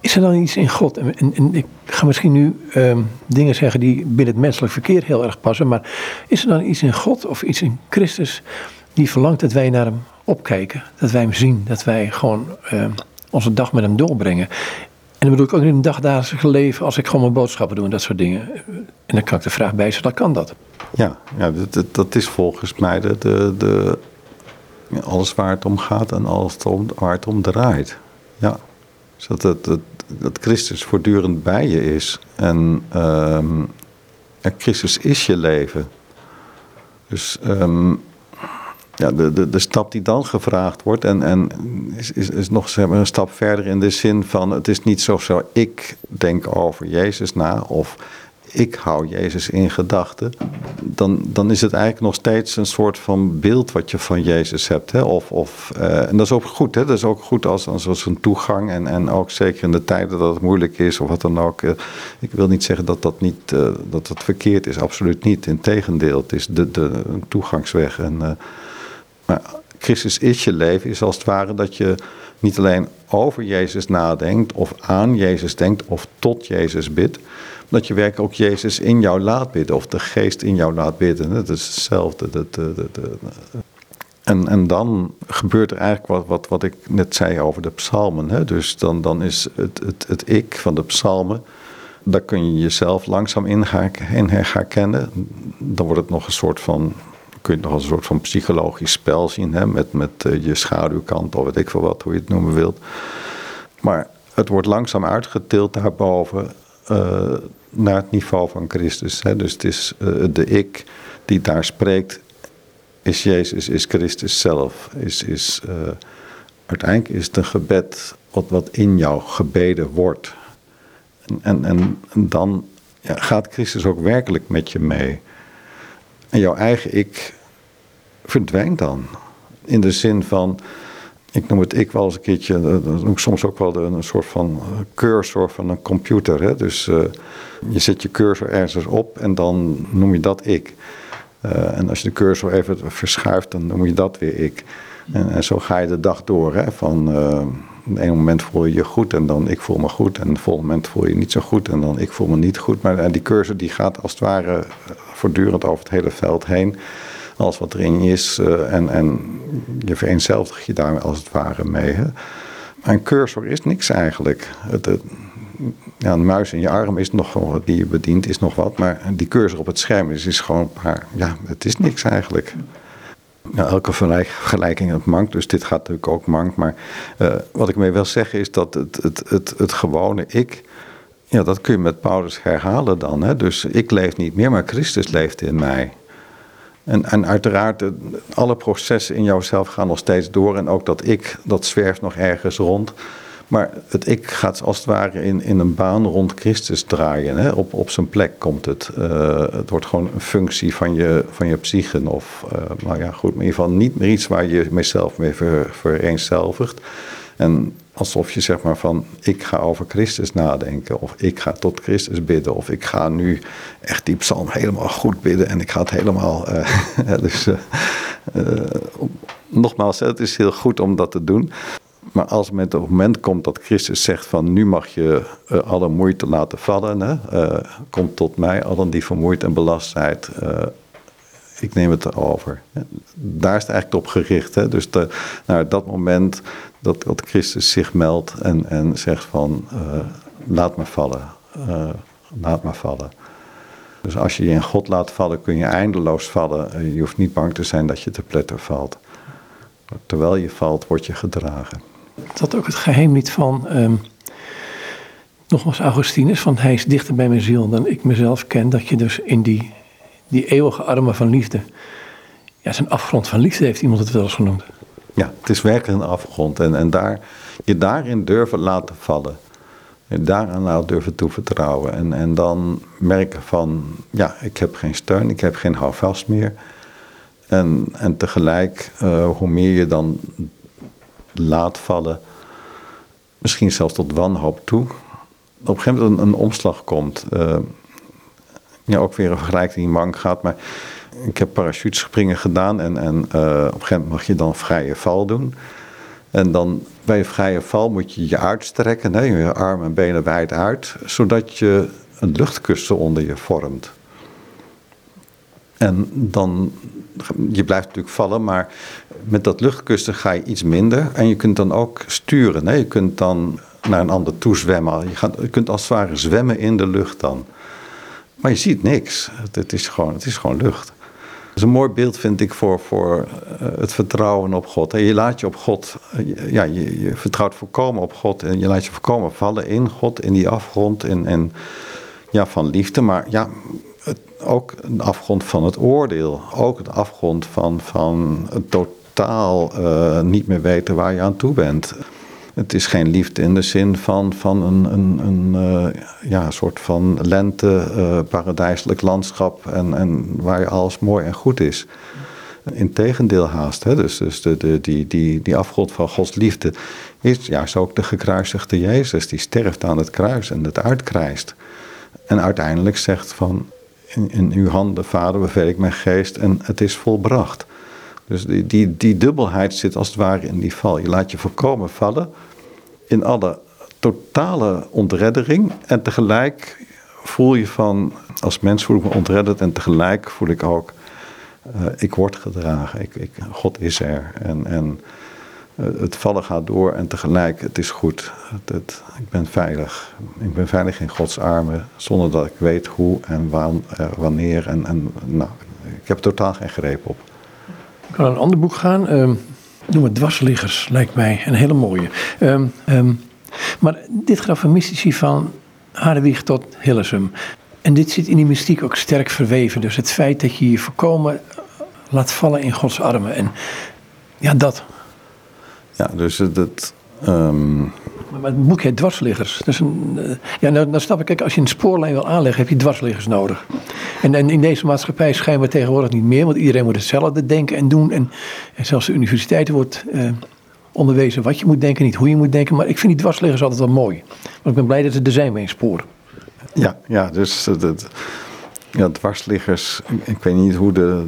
Is er dan iets in God? En, en, ik ga misschien nu um, dingen zeggen die binnen het menselijk verkeer heel erg passen. Maar is er dan iets in God of iets in Christus die verlangt dat wij naar hem opkijken? Dat wij hem zien, dat wij gewoon um, onze dag met hem doorbrengen. En dan bedoel ik ook in een dagdagelijkse leven als ik gewoon mijn boodschappen doe en dat soort dingen. En dan kan ik de vraag bij dan kan dat. Ja, ja dat, dat is volgens mij de, de, de, alles waar het om gaat en alles waar het om draait. Ja. Het, het, dat Christus voortdurend bij je is. En um, Christus is je leven. Dus um, ja, de, de, de stap die dan gevraagd wordt, en, en is, is, is nog een stap verder in de zin van: het is niet zo, zo ik denk over Jezus na, of ik hou Jezus in gedachten, dan, dan is het eigenlijk nog steeds een soort van beeld wat je van Jezus hebt. Hè? Of, of, uh, en dat is ook goed, hè? dat is ook goed als, als een toegang en, en ook zeker in de tijden dat het moeilijk is of wat dan ook. Uh, ik wil niet zeggen dat dat, niet, uh, dat dat verkeerd is, absoluut niet. Integendeel, het is de, de toegangsweg. En, maar Christus is je leven, is als het ware dat je niet alleen over Jezus nadenkt of aan Jezus denkt of tot Jezus bidt dat je werkelijk ook Jezus in jou laat bidden. Of de geest in jou laat bidden. Dat is hetzelfde. Dat, dat, dat, en, en dan gebeurt er eigenlijk wat, wat, wat ik net zei over de psalmen. Hè? Dus dan, dan is het, het, het ik van de psalmen. Daar kun je jezelf langzaam in gaan, in herkennen. Dan wordt het nog een soort van kun je nog als een soort van psychologisch spel zien, hè, met, met je schaduwkant of weet ik veel wat, hoe je het noemen wilt. Maar het wordt langzaam uitgetild daarboven uh, naar het niveau van Christus. Hè? Dus het is uh, de ik die daar spreekt, is Jezus, is Christus zelf. Is, is, uh, uiteindelijk is het een gebed wat, wat in jou gebeden wordt. En, en, en dan ja, gaat Christus ook werkelijk met je mee. En jouw eigen ik verdwijnt dan. In de zin van ik noem het ik wel eens een keertje, dat noem ik soms ook wel een soort van cursor van een computer. Hè? Dus uh, je zet je cursor ergens op en dan noem je dat ik. En als je de cursor even verschuift, dan noem je dat weer ik. En, zo ga je de dag door. Hè? Van op een moment voel je je goed en dan ik voel me goed. En op volgende moment voel je je niet zo goed en dan ik voel me niet goed. Maar die cursor die gaat als het ware voortdurend over het hele veld heen alles wat erin is. Uh, en, en je vereenzelvigt je daar als het ware mee. Hè. een cursor is niks eigenlijk. Het, ja, een muis in je arm is nog wat die je bedient, is nog wat. Maar die cursor op het scherm is, is gewoon maar, ja, het is niks eigenlijk. Ja, elke vergelijking het mank, dus dit gaat natuurlijk ook mank. Maar uh, wat ik mee wil zeggen is dat het, het, het, het gewone ik, ja, dat kun je met Paulus herhalen dan. Hè? Dus ik leef niet meer, maar Christus leeft in mij. En, en uiteraard, alle processen in jouzelf gaan nog steeds door. En ook dat ik, dat zwerft nog ergens rond. Maar het ik gaat als het ware in, in een baan rond Christus draaien. Hè? Op, op zijn plek komt het. Uh, het wordt gewoon een functie van je, van je psyche. Of, uh, nou ja, goed, in ieder geval niet meer iets waar je jezelf mee ver, vereenzelvigt. En alsof je zeg maar van ik ga over Christus nadenken of ik ga tot Christus bidden of ik ga nu echt die psalm helemaal goed bidden en ik ga het helemaal. Uh, dus uh, uh, nogmaals, het is heel goed om dat te doen. Maar als met het moment komt dat Christus zegt van nu mag je alle moeite laten vallen, hè, komt tot mij allen die vermoeid en belast zijn, ik neem het erover. Daar is het eigenlijk op gericht. Hè? Dus de, naar dat moment dat, dat Christus zich meldt en, en zegt van uh, laat me vallen, uh, laat me vallen. Dus als je je in God laat vallen, kun je eindeloos vallen. Je hoeft niet bang te zijn dat je te pletter valt. Terwijl je valt, word je gedragen. Dat ook het geheim niet van, um, nogmaals Augustinus, van hij is dichter bij mijn ziel dan ik mezelf ken. Dat je dus in die, die eeuwige armen van liefde, ja, zijn afgrond van liefde heeft iemand het wel eens genoemd. Ja, het is werkelijk een afgrond. En, en daar, je daarin durven laten vallen. Daaraan nou durven toevertrouwen. En, en dan merken van, ja, ik heb geen steun, ik heb geen houvast meer. En, en tegelijk, uh, hoe meer je dan laat vallen, misschien zelfs tot wanhoop toe, op een gegeven moment een, een omslag komt. Uh, ja, ook weer een vergelijking die mank gaat, maar ik heb parachutespringen gedaan en, en uh, op een gegeven moment mag je dan vrije val doen. En dan bij een vrije val moet je je uitstrekken, hè, je armen en benen wijd uit, zodat je een luchtkussen onder je vormt. En dan, je blijft natuurlijk vallen, maar met dat luchtkussen ga je iets minder. En je kunt dan ook sturen. Hè? Je kunt dan naar een ander toe zwemmen. Je, gaat, je kunt als het ware zwemmen in de lucht dan. Maar je ziet niks. Het, is, gewoon, het is gewoon lucht. Dat is een mooi beeld, vind ik, voor, voor eh, het vertrouwen op God. En je laat je op God, eh, ja, je, je vertrouwt volkomen op God. En je laat je volkomen vallen in God, in die afgrond. En ja, van liefde. Maar ja, ook een afgrond van het oordeel. Ook een afgrond van, van het totaal uh, niet meer weten waar je aan toe bent. Het is geen liefde in de zin van, van een, een, een uh, ja, soort van lente, uh, paradijselijk landschap en, en waar alles mooi en goed is. Integendeel haast. Hè? Dus, dus de, de, die, die, die afgrond van Gods liefde is juist ook de gekruisigde Jezus. Die sterft aan het kruis en het uitkrijst. En uiteindelijk zegt van in, in uw handen, vader, beveel ik mijn geest en het is volbracht. Dus die, die, die dubbelheid zit als het ware in die val. Je laat je voorkomen vallen in alle totale ontreddering. En tegelijk voel je van, als mens voel ik me ontredderd. En tegelijk voel ik ook, uh, ik word gedragen. Ik, ik, God is er. En, en uh, het vallen gaat door en tegelijk, het is goed. Het, ik ben veilig. Ik ben veilig in Gods armen. Zonder dat ik weet hoe en uh, wanneer. En, en nou, ik heb totaal geen greep op. Ik kan een ander boek gaan. Um, noem het Dwarsliggers, lijkt mij een hele mooie. Um, um, maar dit gaat van mystici van Harderwijk tot Hillesum. En dit zit in die mystiek ook sterk verweven. Dus het feit dat je je voorkomen laat vallen in Gods armen. En ja, dat. Ja, dus dat. Maar het boek heet Dwarsliggers. Dus een, uh, ja, nou, nou snap ik, kijk, als je een spoorlijn wil aanleggen, heb je dwarsliggers nodig. En, en in deze maatschappij schijnen we tegenwoordig niet meer, want iedereen moet hetzelfde denken en doen. En, zelfs de universiteiten wordt uh, onderwezen wat je moet denken, niet hoe je moet denken. Maar ik vind die dwarsliggers altijd wel mooi. Want ik ben blij dat ze er zijn bij een spoor. Ja, ja dus dat, ja, dwarsliggers, ik weet niet hoe de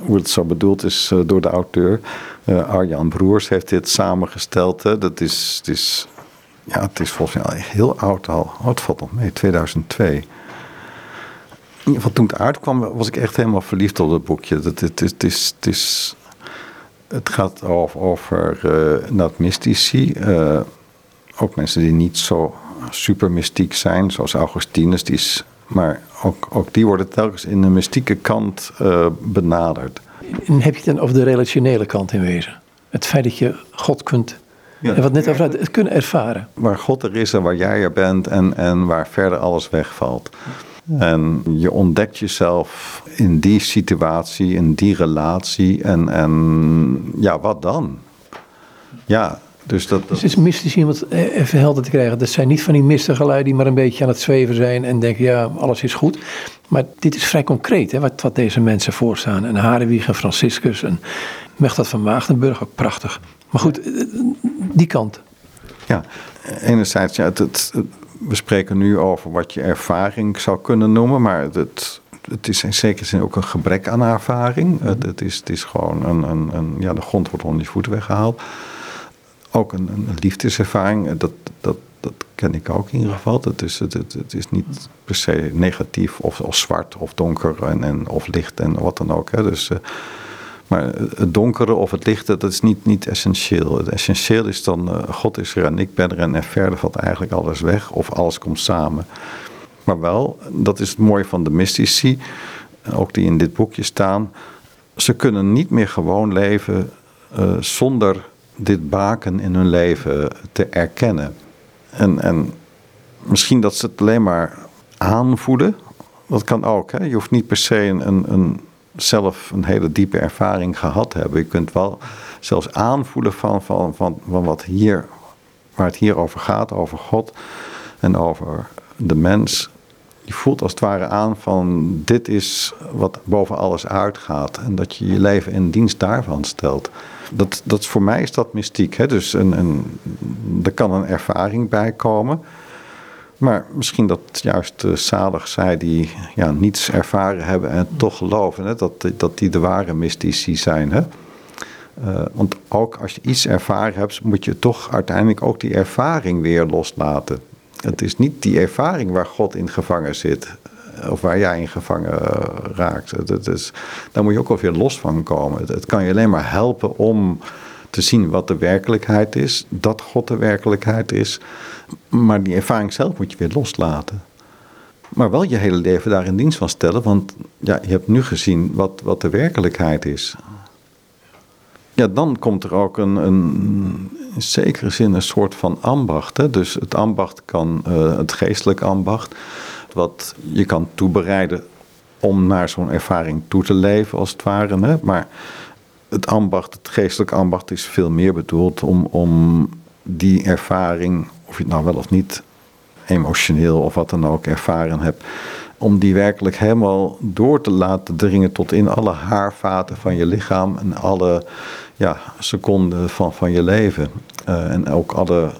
hoe het zo bedoeld is door de auteur. Arjan Broers heeft dit samengesteld. Hè. Dat is, het, is, ja, het is volgens mij heel oud al. Oh, het valt nog mee, 2002. In toen het uitkwam was ik echt helemaal verliefd op het boekje. Dat, het, het, is, het, is, het gaat over, over dat mystici. ook mensen die niet zo super mystiek zijn, zoals Augustinus. Is maar ook, ook die worden telkens in de mystieke kant uh, benaderd. En heb je het dan over de relationele kant in wezen? Het feit dat je God kunt, ja. en wat net over het kunnen ervaren. Waar God er is en waar jij er bent en, en waar verder alles wegvalt. En je ontdekt jezelf in die situatie, in die relatie. En, en ja, wat dan? Ja, dus, dat, dus het is mystisch het even helder te krijgen. Dat zijn niet van die mistige lui die maar een beetje aan het zweven zijn en denken, ja, alles is goed. Maar dit is vrij concreet, hè, wat, wat deze mensen voorstaan. Een Harewieg, een Franciscus, een Mechtad van Maagdenburg, ook prachtig. Maar goed, eh, die kant. Ja, enerzijds, ja, het, het, we spreken nu over wat je ervaring zou kunnen noemen, maar het, het is in zekere zin ook een gebrek aan ervaring. Het, het, is, het is gewoon een, een, een, ja, de grond wordt onder je voeten weggehaald ook een, een liefdeservaring. Eh, dat, dat, dat ken ik ook in ieder geval. Het is, het, het is niet per se negatief of, of zwart of donker en, en, of licht en wat dan ook. Hè. Dus, uh, maar het donkere of het lichte, dat is niet, niet essentieel. Het essentieel is dan, uh, God is er en ik ben er en, en verder valt eigenlijk alles weg of alles komt samen. Maar wel, dat is het mooie van de mystici, ook die in dit boekje staan. Ze kunnen niet meer gewoon leven uh, zonder dit baken in hun leven te erkennen. En, en misschien dat ze het alleen maar aanvoelen. Dat kan ook. Hè? Je hoeft niet per se een, een, zelf een hele diepe ervaring gehad hebben. Je kunt wel zelfs aanvoelen van, van, van, van wat hier, waar het hier over gaat, over God. en over de mens. Je voelt als het ware aan van dit is wat boven alles uitgaat. En dat je je leven in dienst daarvan stelt. Dat, dat, voor mij is dat mystiek. Hè? Dus een, een, er kan een ervaring bij komen. Maar misschien dat juist zalig zij die ja, niets ervaren hebben en toch geloven. Hè? Dat, dat die de ware mystici zijn. Hè? Uh, want ook als je iets ervaren hebt, moet je toch uiteindelijk ook die ervaring weer loslaten. Het is niet die ervaring waar God in gevangen zit. Eh, of waar jij in gevangen raakt. Dat is, daar moet je ook alweer los van komen. Het kan je alleen maar helpen om te zien wat de werkelijkheid is. Dat God de werkelijkheid is. Maar die ervaring zelf moet je weer loslaten. Maar wel je hele leven daar in dienst van stellen. Want ja, je hebt nu gezien wat, wat de werkelijkheid is. Ja, dan komt er ook een, een in zekere zin een soort van ambacht. Hè? Dus het ambacht kan, uh, het geestelijk ambacht, wat je kan toebereiden om naar zo'n ervaring toe te leven, als het ware. Hè? Maar het ambacht, het geestelijk ambacht, is veel meer bedoeld om, om die ervaring, of je het nou wel of niet emotioneel of wat dan ook ervaren hebt, om die werkelijk helemaal door te laten dringen tot in alle haarvaten van je lichaam en alle ja, seconden van, van je leven. Uh, en ook alle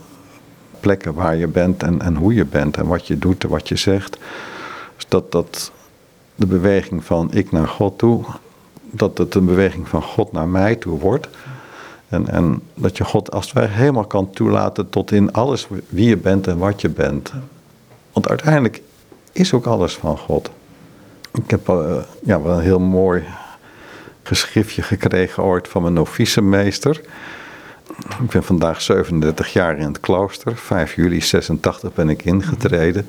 plekken waar je bent en, en hoe je bent en wat je doet en wat je zegt. Dus dat, dat de beweging van ik naar God toe, dat het een beweging van God naar mij toe wordt. En, en dat je God als het ware helemaal kan toelaten tot in alles wie je bent en wat je bent. Want uiteindelijk is ook alles van God. Ik heb uh, ja, wel een heel mooi geschriftje gekregen ooit van mijn novicemeester. Ik ben vandaag 37 jaar in het klooster. 5 juli 86 ben ik ingetreden.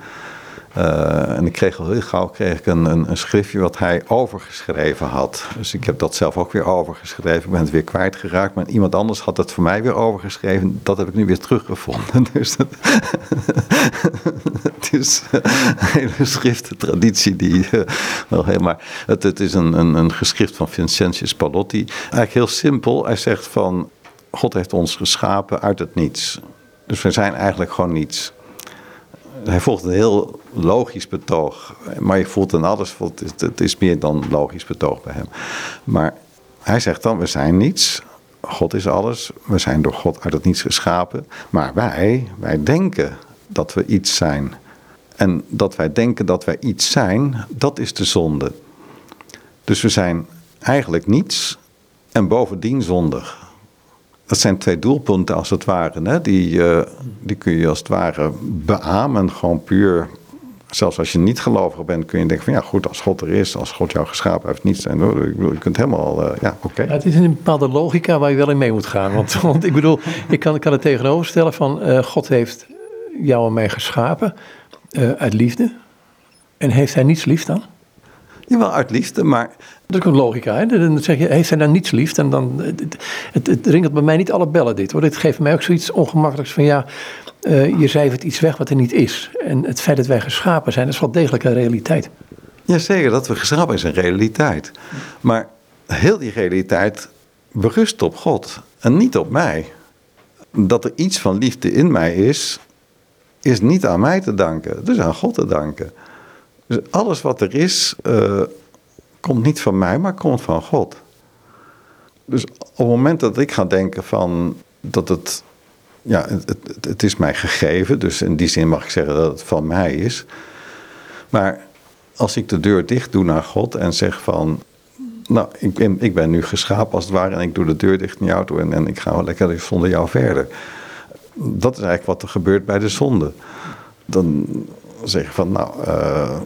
Uh, en ik kreeg al heel gauw kreeg ik een, een, een, schriftje wat hij overgeschreven had. Dus ik heb dat zelf ook weer overgeschreven. Ik ben het weer kwijtgeraakt. Maar iemand anders had het voor mij weer overgeschreven. Dat heb ik nu weer teruggevonden. Dus dat, het is een hele schriftentraditie die uh, wel helemaal... Het, het is een, een, een geschrift van Vincentius Palotti. Eigenlijk heel simpel. Hij zegt van... God heeft ons geschapen uit het niets. Dus we zijn eigenlijk gewoon niets hij volgt een heel logisch betoog. Maar je voelt dan alles, het is meer dan logisch betoog bij hem. Maar hij zegt dan, we zijn niets. God is alles. We zijn door God uit het niets geschapen. Maar wij, wij denken dat we iets zijn. En dat wij denken dat wij iets zijn, dat is de zonde. Dus we zijn eigenlijk niets en bovendien zondig dat zijn twee doelpunten als het ware. Hè? Die, uh, die kun je als het ware beamen, gewoon puur. Zelfs als je niet gelovig bent, kun je denken van ja goed, als God er is, als God jou geschapen heeft, niet zijn. Je kunt helemaal, uh, ja oké. Ja, het is een bepaalde logica waar je wel in mee moet gaan. Want, want ik bedoel, ik kan, kan het tegenoverstellen van uh, God heeft jou en mij geschapen uit liefde. En heeft hij niets lief dan? Jawel, uit liefde, maar... Dat is ook logica, hè? Dan zeg je, heeft hij dan niets lief? En dan, het, het, het ringelt bij mij niet alle bellen dit, hoor. Dit geeft mij ook zoiets ongemakkelijks van, ja, uh, je cijfert iets weg wat er niet is. En het feit dat wij geschapen zijn, dat is wel degelijk een realiteit. Jazeker, dat we geschapen zijn, is een realiteit. Maar heel die realiteit berust op God en niet op mij. Dat er iets van liefde in mij is, is niet aan mij te danken. Het is aan God te danken. Dus alles wat er is, uh, komt niet van mij, maar komt van God. Dus op het moment dat ik ga denken van dat het, ja, het, het, is mij gegeven, dus in die zin mag ik zeggen dat het van mij is. Maar als ik de deur dicht doe naar God en zeg van, nou, ik ben, ik ben nu geschapen als het ware en ik doe de deur dicht naar jou toe en, en ik ga wel lekker zonder jou verder. Dat is eigenlijk wat er gebeurt bij de zonde. Dan zeggen van nou, uh,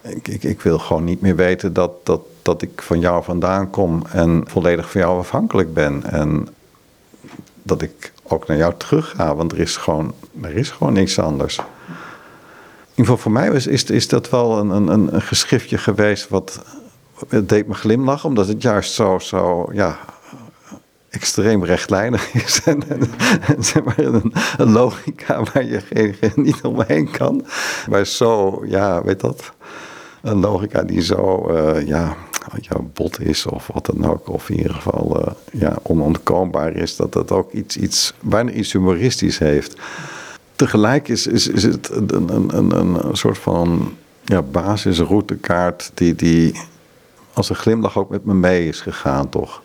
ik, ik, ik, wil gewoon niet meer weten dat, dat, dat ik van jou vandaan kom en volledig van jou afhankelijk ben. En dat ik ook naar jou terug want er is gewoon, er is gewoon niks anders. In ieder geval voor mij is, is, is dat wel een, een, een geschriftje geweest wat het deed me glimlachen, omdat het juist zo, zo ja, extreem rechtlijnig is. En, zeg maar een, een, logica waar je geen, niet omheen kan. Maar zo, ja, weet dat? Een logica die zo, uh, ja, ja, bot is of wat dan ook. Of in ieder geval uh, ja, onontkoombaar is. Dat dat ook iets, iets, bijna iets humoristisch heeft. tegelijk is, is, is het een, een, een, een soort van ja, basisroutekaart die, die als een glimlach ook met me mee is gegaan, toch?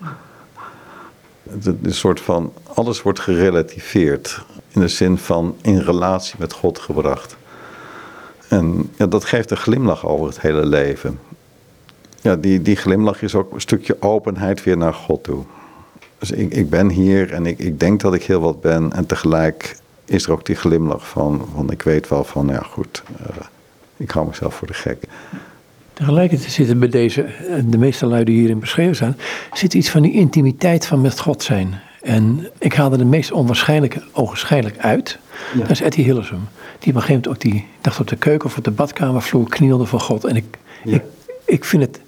Het een soort van, alles wordt gerelativeerd. In de zin van in relatie met God gebracht. En ja, dat geeft een glimlach over het hele leven. Ja, die, die glimlach is ook een stukje openheid weer naar God toe. Dus ik, ik ben hier en ik, ik denk dat ik heel wat ben. En tegelijk is er ook die glimlach van, van ik weet wel van, ja goed, uh, ik hou mezelf voor de gek. Tegelijkertijd zit er bij deze, eh, de meeste luiden hierin beschreven staan, zit iets van die intimiteit van met God zijn. En ik haalde de meest onwaarschijnlijke ogenschijnlijk uit. Ja. Dat is Etty Hillesum. Die op een gegeven moment ook die, dacht op de keuken of op de badkamervloer knielde voor God. En ik, ja. ik, ik vind het,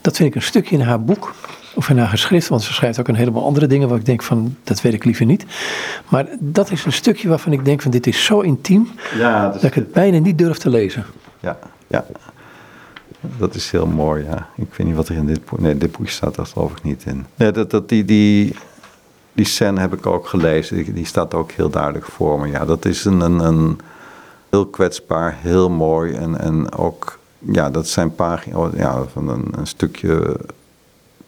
dat vind ik een stukje in haar boek, of in haar geschrift, want ze schrijft ook een heleboel andere dingen waar ik denk van, dat weet ik liever niet. Maar dat is een stukje waarvan ik denk van, dit is zo intiem, ja, dat, ik het bijna niet durf te lezen. Ja, ja. Dat is heel mooi, ja. Ik weet niet wat er in dit boek... Nee, dit boek staat daar geloof ik niet in. Nee, dat, dat, die, die, die scène heb ik ook gelezen. Die, staat ook heel duidelijk voor me. Ja, dat is een, een, een heel kwetsbaar, heel mooi. En, en ook, ja, dat zijn pagina's ja, van een, een stukje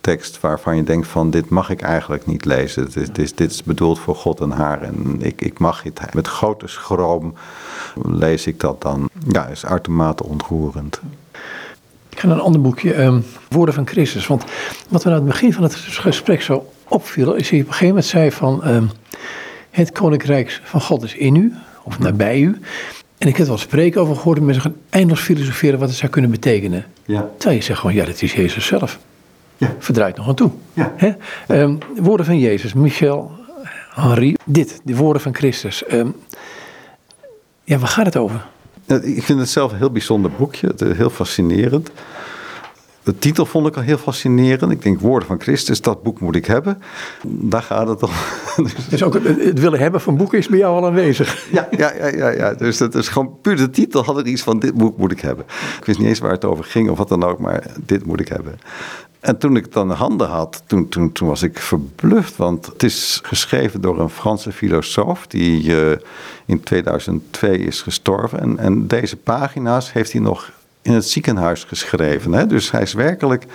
tekst waarvan je denkt van dit mag ik eigenlijk niet lezen. Dit is, dit is, dit is bedoeld voor God en haar en ik, ik mag het. Met grote schroom lees ik dat dan. Ja, is uitermate ontroerend. Ik ga naar een ander boekje, um, Woorden van Christus. Want wat we aan het begin van het gesprek zo opviel, is hij op een gegeven moment zei van... Um, het koninkrijk van God is in u, of nabij u. En ik heb wel spreken over gehoord, mensen gaan eindeloos filosoferen wat het zou kunnen betekenen. Ja. Terwijl je zegt gewoon, ja, dat is Jezus zelf. Ja. Verdraait nog aan toe. Ja. Um, woorden van Jezus, Michel, Henri, dit, de woorden van Christus. ja, waar gaat het over? Ik vind het zelf een heel bijzonder boekje, heel fascinerend. De titel vond ik al heel fascinerend. Ik denk, Woorden van Christus, dat boek moet ik hebben. Daar gaat het om. Dus ook het willen hebben van boeken is bij jou al aanwezig. Ja, ja, ja, ja, ja. dus dat is gewoon puur de titel had er iets van, dit boek moet ik hebben. Ik wist niet eens waar het over ging of wat dan ook, maar dit moet ik hebben. En toen ik het dan in handen had, toen, toen, toen was ik verbluft. Want het is geschreven door een Franse filosoof die uh, in 2002 is gestorven. En, en deze pagina's heeft hij nog in het ziekenhuis geschreven. Hè? Dus hij is werkelijk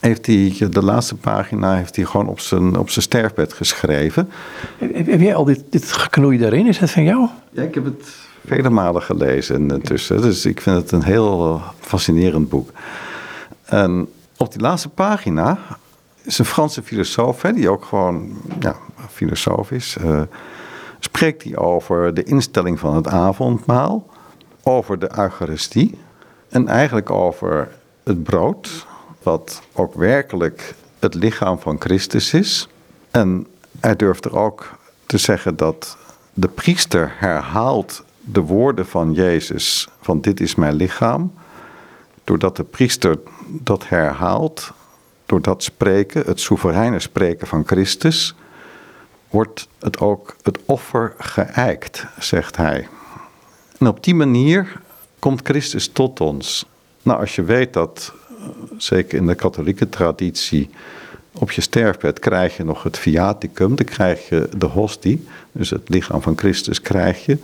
heeft hij de laatste pagina heeft hij gewoon op zijn, op zijn sterfbed geschreven. Heb, heb jij al dit, dit geknoei daarin? Is dat van jou? Ja, ik heb het vele malen gelezen intussen. Dus ik vind het een heel fascinerend boek. En op die laatste pagina is een Franse filosoof, hè, die ook gewoon ja, filosoof is, uh, spreekt hij over de instelling van het avondmaal, over de Eucharistie en eigenlijk over het brood, wat ook werkelijk het lichaam van Christus is. En hij durft er ook te zeggen dat de priester herhaalt de woorden van Jezus van dit is mijn lichaam doordat de priester dat herhaalt, door dat spreken, het soevereine spreken van Christus, wordt het ook het offer geëikt, zegt hij. En op die manier komt Christus tot ons. Nou, als je weet dat, eh, zeker in de katholieke traditie, op je sterfbed krijg je nog het viaticum, dan krijg je de hostie, dus het lichaam van Christus krijg je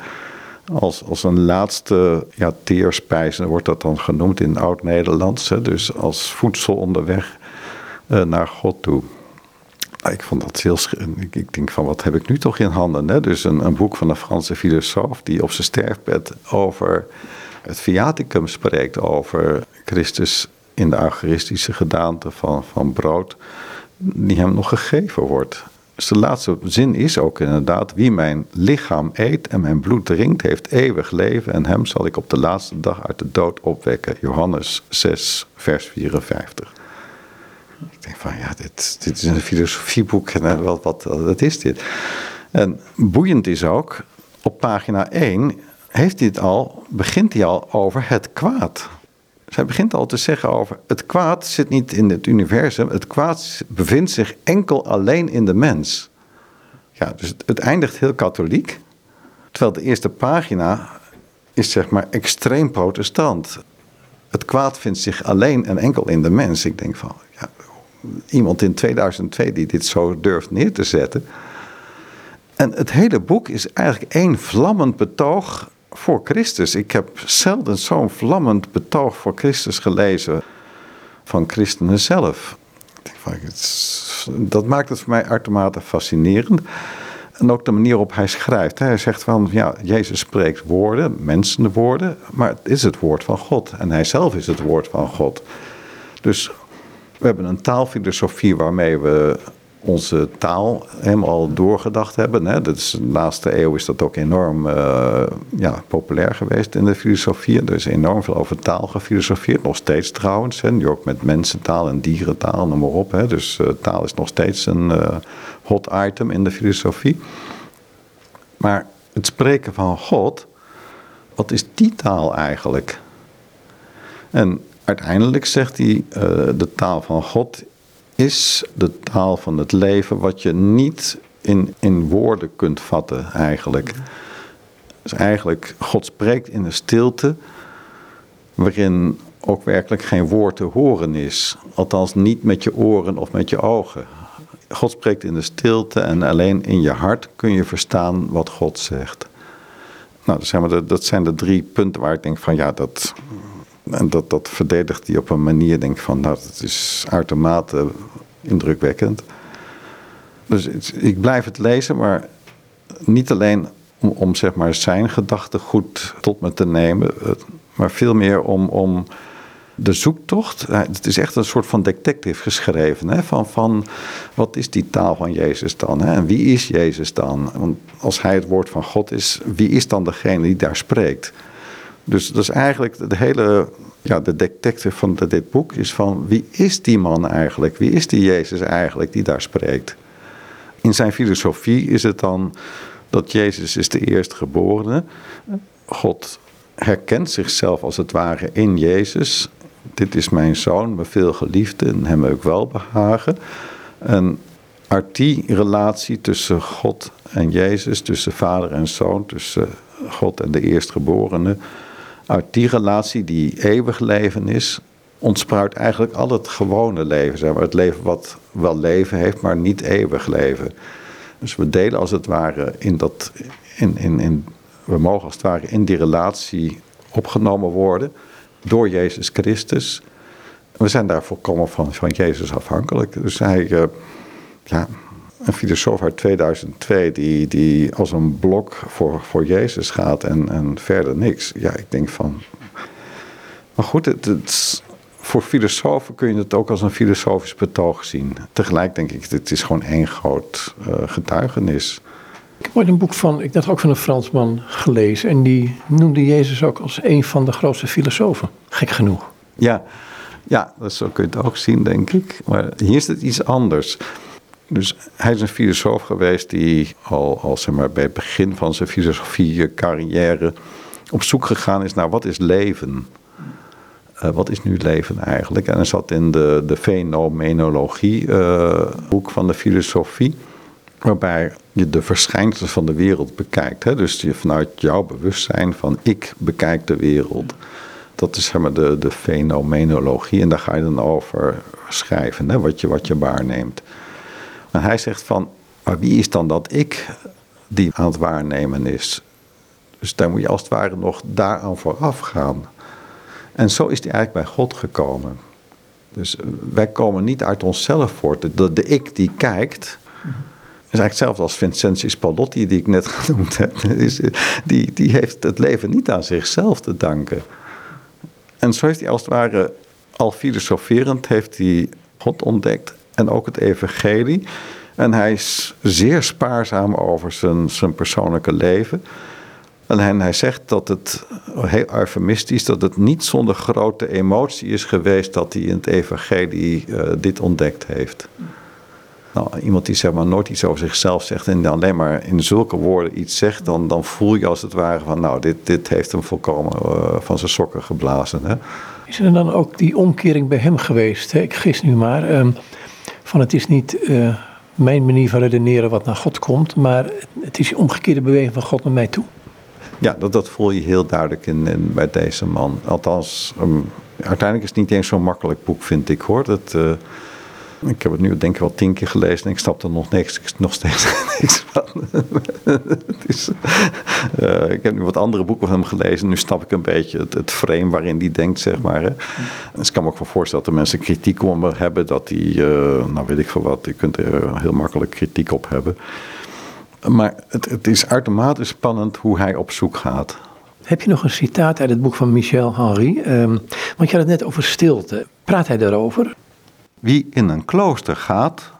als, als een laatste ja, teerspijs, wordt dat dan genoemd in Oud-Nederlands. Dus als voedsel onderweg uh, naar God toe. Ah, ik vond dat heel ik denk van wat heb ik nu toch in handen? Hè? Dus een, een boek van een Franse filosoof die op zijn sterfbed over het viaticum spreekt. Over Christus in de eucharistische gedaante van, van brood die hem nog gegeven wordt. Dus de laatste zin is ook inderdaad: wie mijn lichaam eet en mijn bloed drinkt, heeft eeuwig leven en hem zal ik op de laatste dag uit de dood opwekken. Johannes 6, vers 54. Ik denk van ja, dit, dit is een filosofieboek en wat, wat, wat is dit? En boeiend is ook, op pagina 1 heeft hij het al, begint hij al over het kwaad. Zij begint al te zeggen over het kwaad zit niet in het universum, het kwaad bevindt zich enkel alleen in de mens. Ja, dus het, eindigt heel katholiek, terwijl de eerste pagina is zeg maar extreem protestant. Het kwaad vindt zich alleen en enkel in de mens. Ik denk van, ja, iemand in 2002 die dit zo durft neer te zetten. En het hele boek is eigenlijk één vlammend betoog voor Christus. Ik heb zelden zo'n vlammend betoog voor Christus gelezen van christenen zelf. Dat maakt het voor mij uitermate fascinerend. En ook de manier waarop hij schrijft. Hij zegt van, ja, Jezus spreekt woorden, mensen woorden, maar het is het woord van God. En hij zelf is het woord van God. Dus we hebben een taalfilosofie waarmee we onze taal helemaal doorgedacht hebben. Hè. Dat is, de laatste eeuw is dat ook enorm uh, ja, populair geweest in de filosofie. Er is enorm veel over taal gefilosofeerd, nog steeds trouwens. Hè. Nu ook met mensentaal en dierentaal, noem maar op. Hè. Dus uh, taal is nog steeds een uh, hot item in de filosofie. Maar het spreken van God, wat is die taal eigenlijk? En uiteindelijk zegt hij, de taal van God is de taal van het leven wat je niet in, in woorden kunt vatten eigenlijk. Dus eigenlijk, God spreekt in een stilte waarin ook werkelijk geen woord te horen is. Althans niet met je oren of met je ogen. God spreekt in de stilte en alleen in je hart kun je verstaan wat God zegt. Nou, dat zijn, de, dat zijn de drie punten waar ik denk van ja, dat, en dat, dat verdedigt hij op een manier, denk van, nou, dat is uitermate indrukwekkend. Dus ik blijf het lezen, maar niet alleen om, om zeg maar zijn gedachten goed tot me te nemen, maar veel meer om, om de zoektocht. Het is echt een soort van detective geschreven. Hè? Van, van wat is die taal van Jezus dan? Hè? En wie is Jezus dan? Want als hij het woord van God is, wie is dan degene die daar spreekt? Dus dat is eigenlijk de hele, ja, de detective van dit boek is van wie is die man eigenlijk? Wie is die Jezus eigenlijk die daar spreekt? In zijn filosofie is het dan dat Jezus is de eerstgeborene. God herkent zichzelf als het ware in Jezus. Dit is mijn zoon, mijn veelgeliefde, en hem ook wel behagen. En uit die relatie tussen God en Jezus, tussen vader en zoon, tussen God en de eerstgeborene, uit die relatie die eeuwig leven is, ontspruit eigenlijk al het gewone leven. Zeg maar. Het leven wat wel leven heeft, maar niet eeuwig leven. Dus we delen als het ware in dat. In, in, in, we mogen als het ware in die relatie opgenomen worden door Jezus Christus. We zijn daar volkomen van, van Jezus afhankelijk. Dus hij, uh, ja, een filosoof uit 2002 die, die als een blok voor, voor Jezus gaat en, en verder niks. Ja, ik denk van. Maar goed, het, het, voor filosofen kun je het ook als een filosofisch betoog zien. Tegelijk denk ik, het is gewoon één groot uh, getuigenis. Ik heb ooit een boek van, ik dacht ook van een Fransman gelezen. En die noemde Jezus ook als een van de grootste filosofen. Gek genoeg. Ja, ja zo kun je het ook zien, denk ik. Maar hier is het iets anders. Dus hij is een filosoof geweest die al, al zeg maar, bij het begin van zijn filosofie carrière op zoek gegaan is naar wat is leven. Uh, wat is nu leven eigenlijk? En hij zat in de, de fenomenologie uh, van de filosofie, waarbij je de verschijnselen van de wereld bekijkt. Hè? Dus je vanuit jouw bewustzijn van ik bekijk de wereld. Dat is zeg maar, de, de fenomenologie en daar ga je dan over schrijven, hè? Wat, je, wat je waarneemt. Hij zegt van, maar wie is dan dat ik die aan het waarnemen is? Dus dan moet je als het ware nog daaraan vooraf gaan. En zo is hij eigenlijk bij God gekomen. Dus wij komen niet uit onszelf voort. De, de ik die kijkt, is eigenlijk hetzelfde als Vincentius Palotti, die ik net genoemd heb. Die, die heeft het leven niet aan zichzelf te danken. En zo heeft hij als het ware al filosoferend heeft hij God ontdekt en ook het evangelie. En hij is zeer spaarzaam over zijn, zijn persoonlijke leven. En hij zegt dat het, heel eufemistisch, dat het niet zonder grote emotie is geweest dat hij in het evangelie uh, dit ontdekt heeft. Nou, iemand die zeg maar nooit iets over zichzelf zegt en alleen maar in zulke woorden iets zegt, dan, dan voel je als het ware van nou, dit, dit heeft hem volkomen uh, van zijn sokken geblazen. Hè? Is er dan ook die omkering bij hem geweest? Hè? Ik gis nu maar. Um, van het is niet uh, mijn manier van redeneren wat naar God komt, maar het is die omgekeerde beweging van God naar mij toe. Ja, dat, dat voel je heel duidelijk in, bij deze man. Althans, um, uiteindelijk is het niet eens zo'n makkelijk boek, vind ik hoor. Dat, uh, Ik heb het nu denk ik wel tien keer gelezen en ik snap er nog, niks, nog steeds niks van. uh, ik heb nu wat andere boeken van hem gelezen. Nu snap ik een beetje het, frame waarin hij denkt, zeg maar. Hè. Dus ik kan me ook wel voorstellen dat er mensen kritiek op hem hebben. Dat hij, uh, nou weet ik veel wat, je kunt er heel makkelijk kritiek op hebben. Maar het, het is uitermate spannend hoe hij op zoek gaat. Heb je nog een citaat uit het boek van Michel Henry? Um, want je had het net over stilte. Praat hij daarover? Wie in een klooster gaat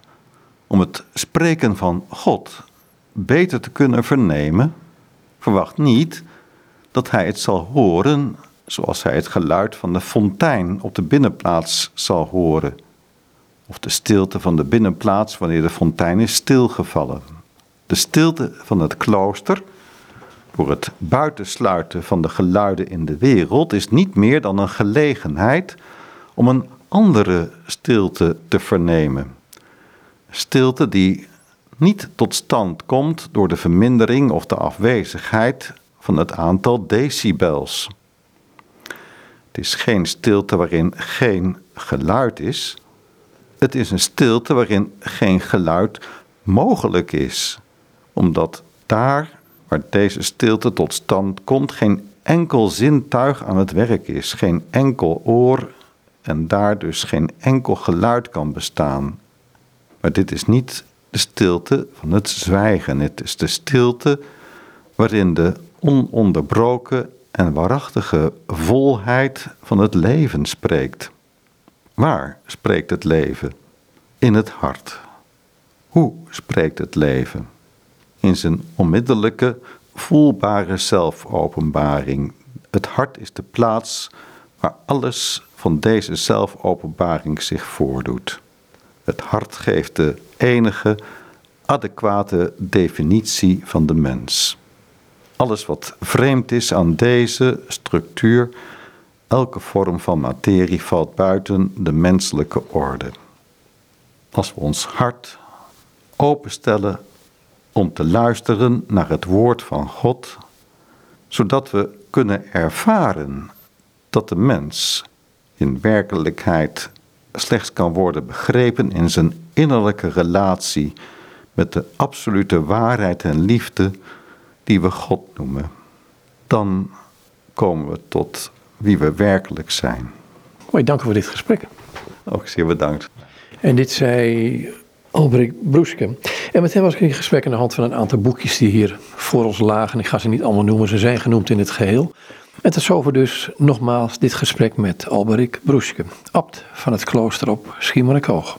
om het spreken van God beter te kunnen vernemen, verwacht niet dat hij het zal horen zoals hij het geluid van de fontein op de binnenplaats zal horen, of de stilte van de binnenplaats wanneer de fontein is stilgevallen. De stilte van het klooster, door het buitensluiten van de geluiden in de wereld, is niet meer dan een gelegenheid om een andere stilte te vernemen. Stilte die niet tot stand komt door de vermindering of de afwezigheid van het aantal decibels. Het is geen stilte waarin geen geluid is. Het is een stilte waarin geen geluid mogelijk is, omdat daar waar deze stilte tot stand komt geen enkel zintuig aan het werk is, geen enkel oor en daar dus geen enkel geluid kan bestaan. Maar dit is niet de stilte van het zwijgen, het is de stilte waarin de ononderbroken en waarachtige volheid van het leven spreekt. Waar spreekt het leven? In het hart. Hoe spreekt het leven? In zijn onmiddellijke, voelbare zelfopenbaring. Het hart is de plaats waar alles van deze zelfopenbaring zich voordoet. Het hart geeft de enige adequate definitie van de mens. Alles wat vreemd is aan deze structuur, elke vorm van materie valt buiten de menselijke orde. Als we ons hart openstellen om te luisteren naar het woord van God, zodat we kunnen ervaren dat de mens in werkelijkheid slechts kan worden begrepen in zijn innerlijke relatie met de absolute waarheid en liefde die we God noemen. Dan komen we tot wie we werkelijk zijn. Mooi, dank u voor dit gesprek. Ook zeer bedankt. En dit zei Albrecht Broeske. En met hem was ik in gesprek aan de hand van een aantal boekjes die hier voor ons lagen. Ik ga ze niet allemaal noemen, ze zijn genoemd in het geheel. En tot zover dus nogmaals dit gesprek met Alberik Broeske, abt van het klooster op Schiermonnikoog.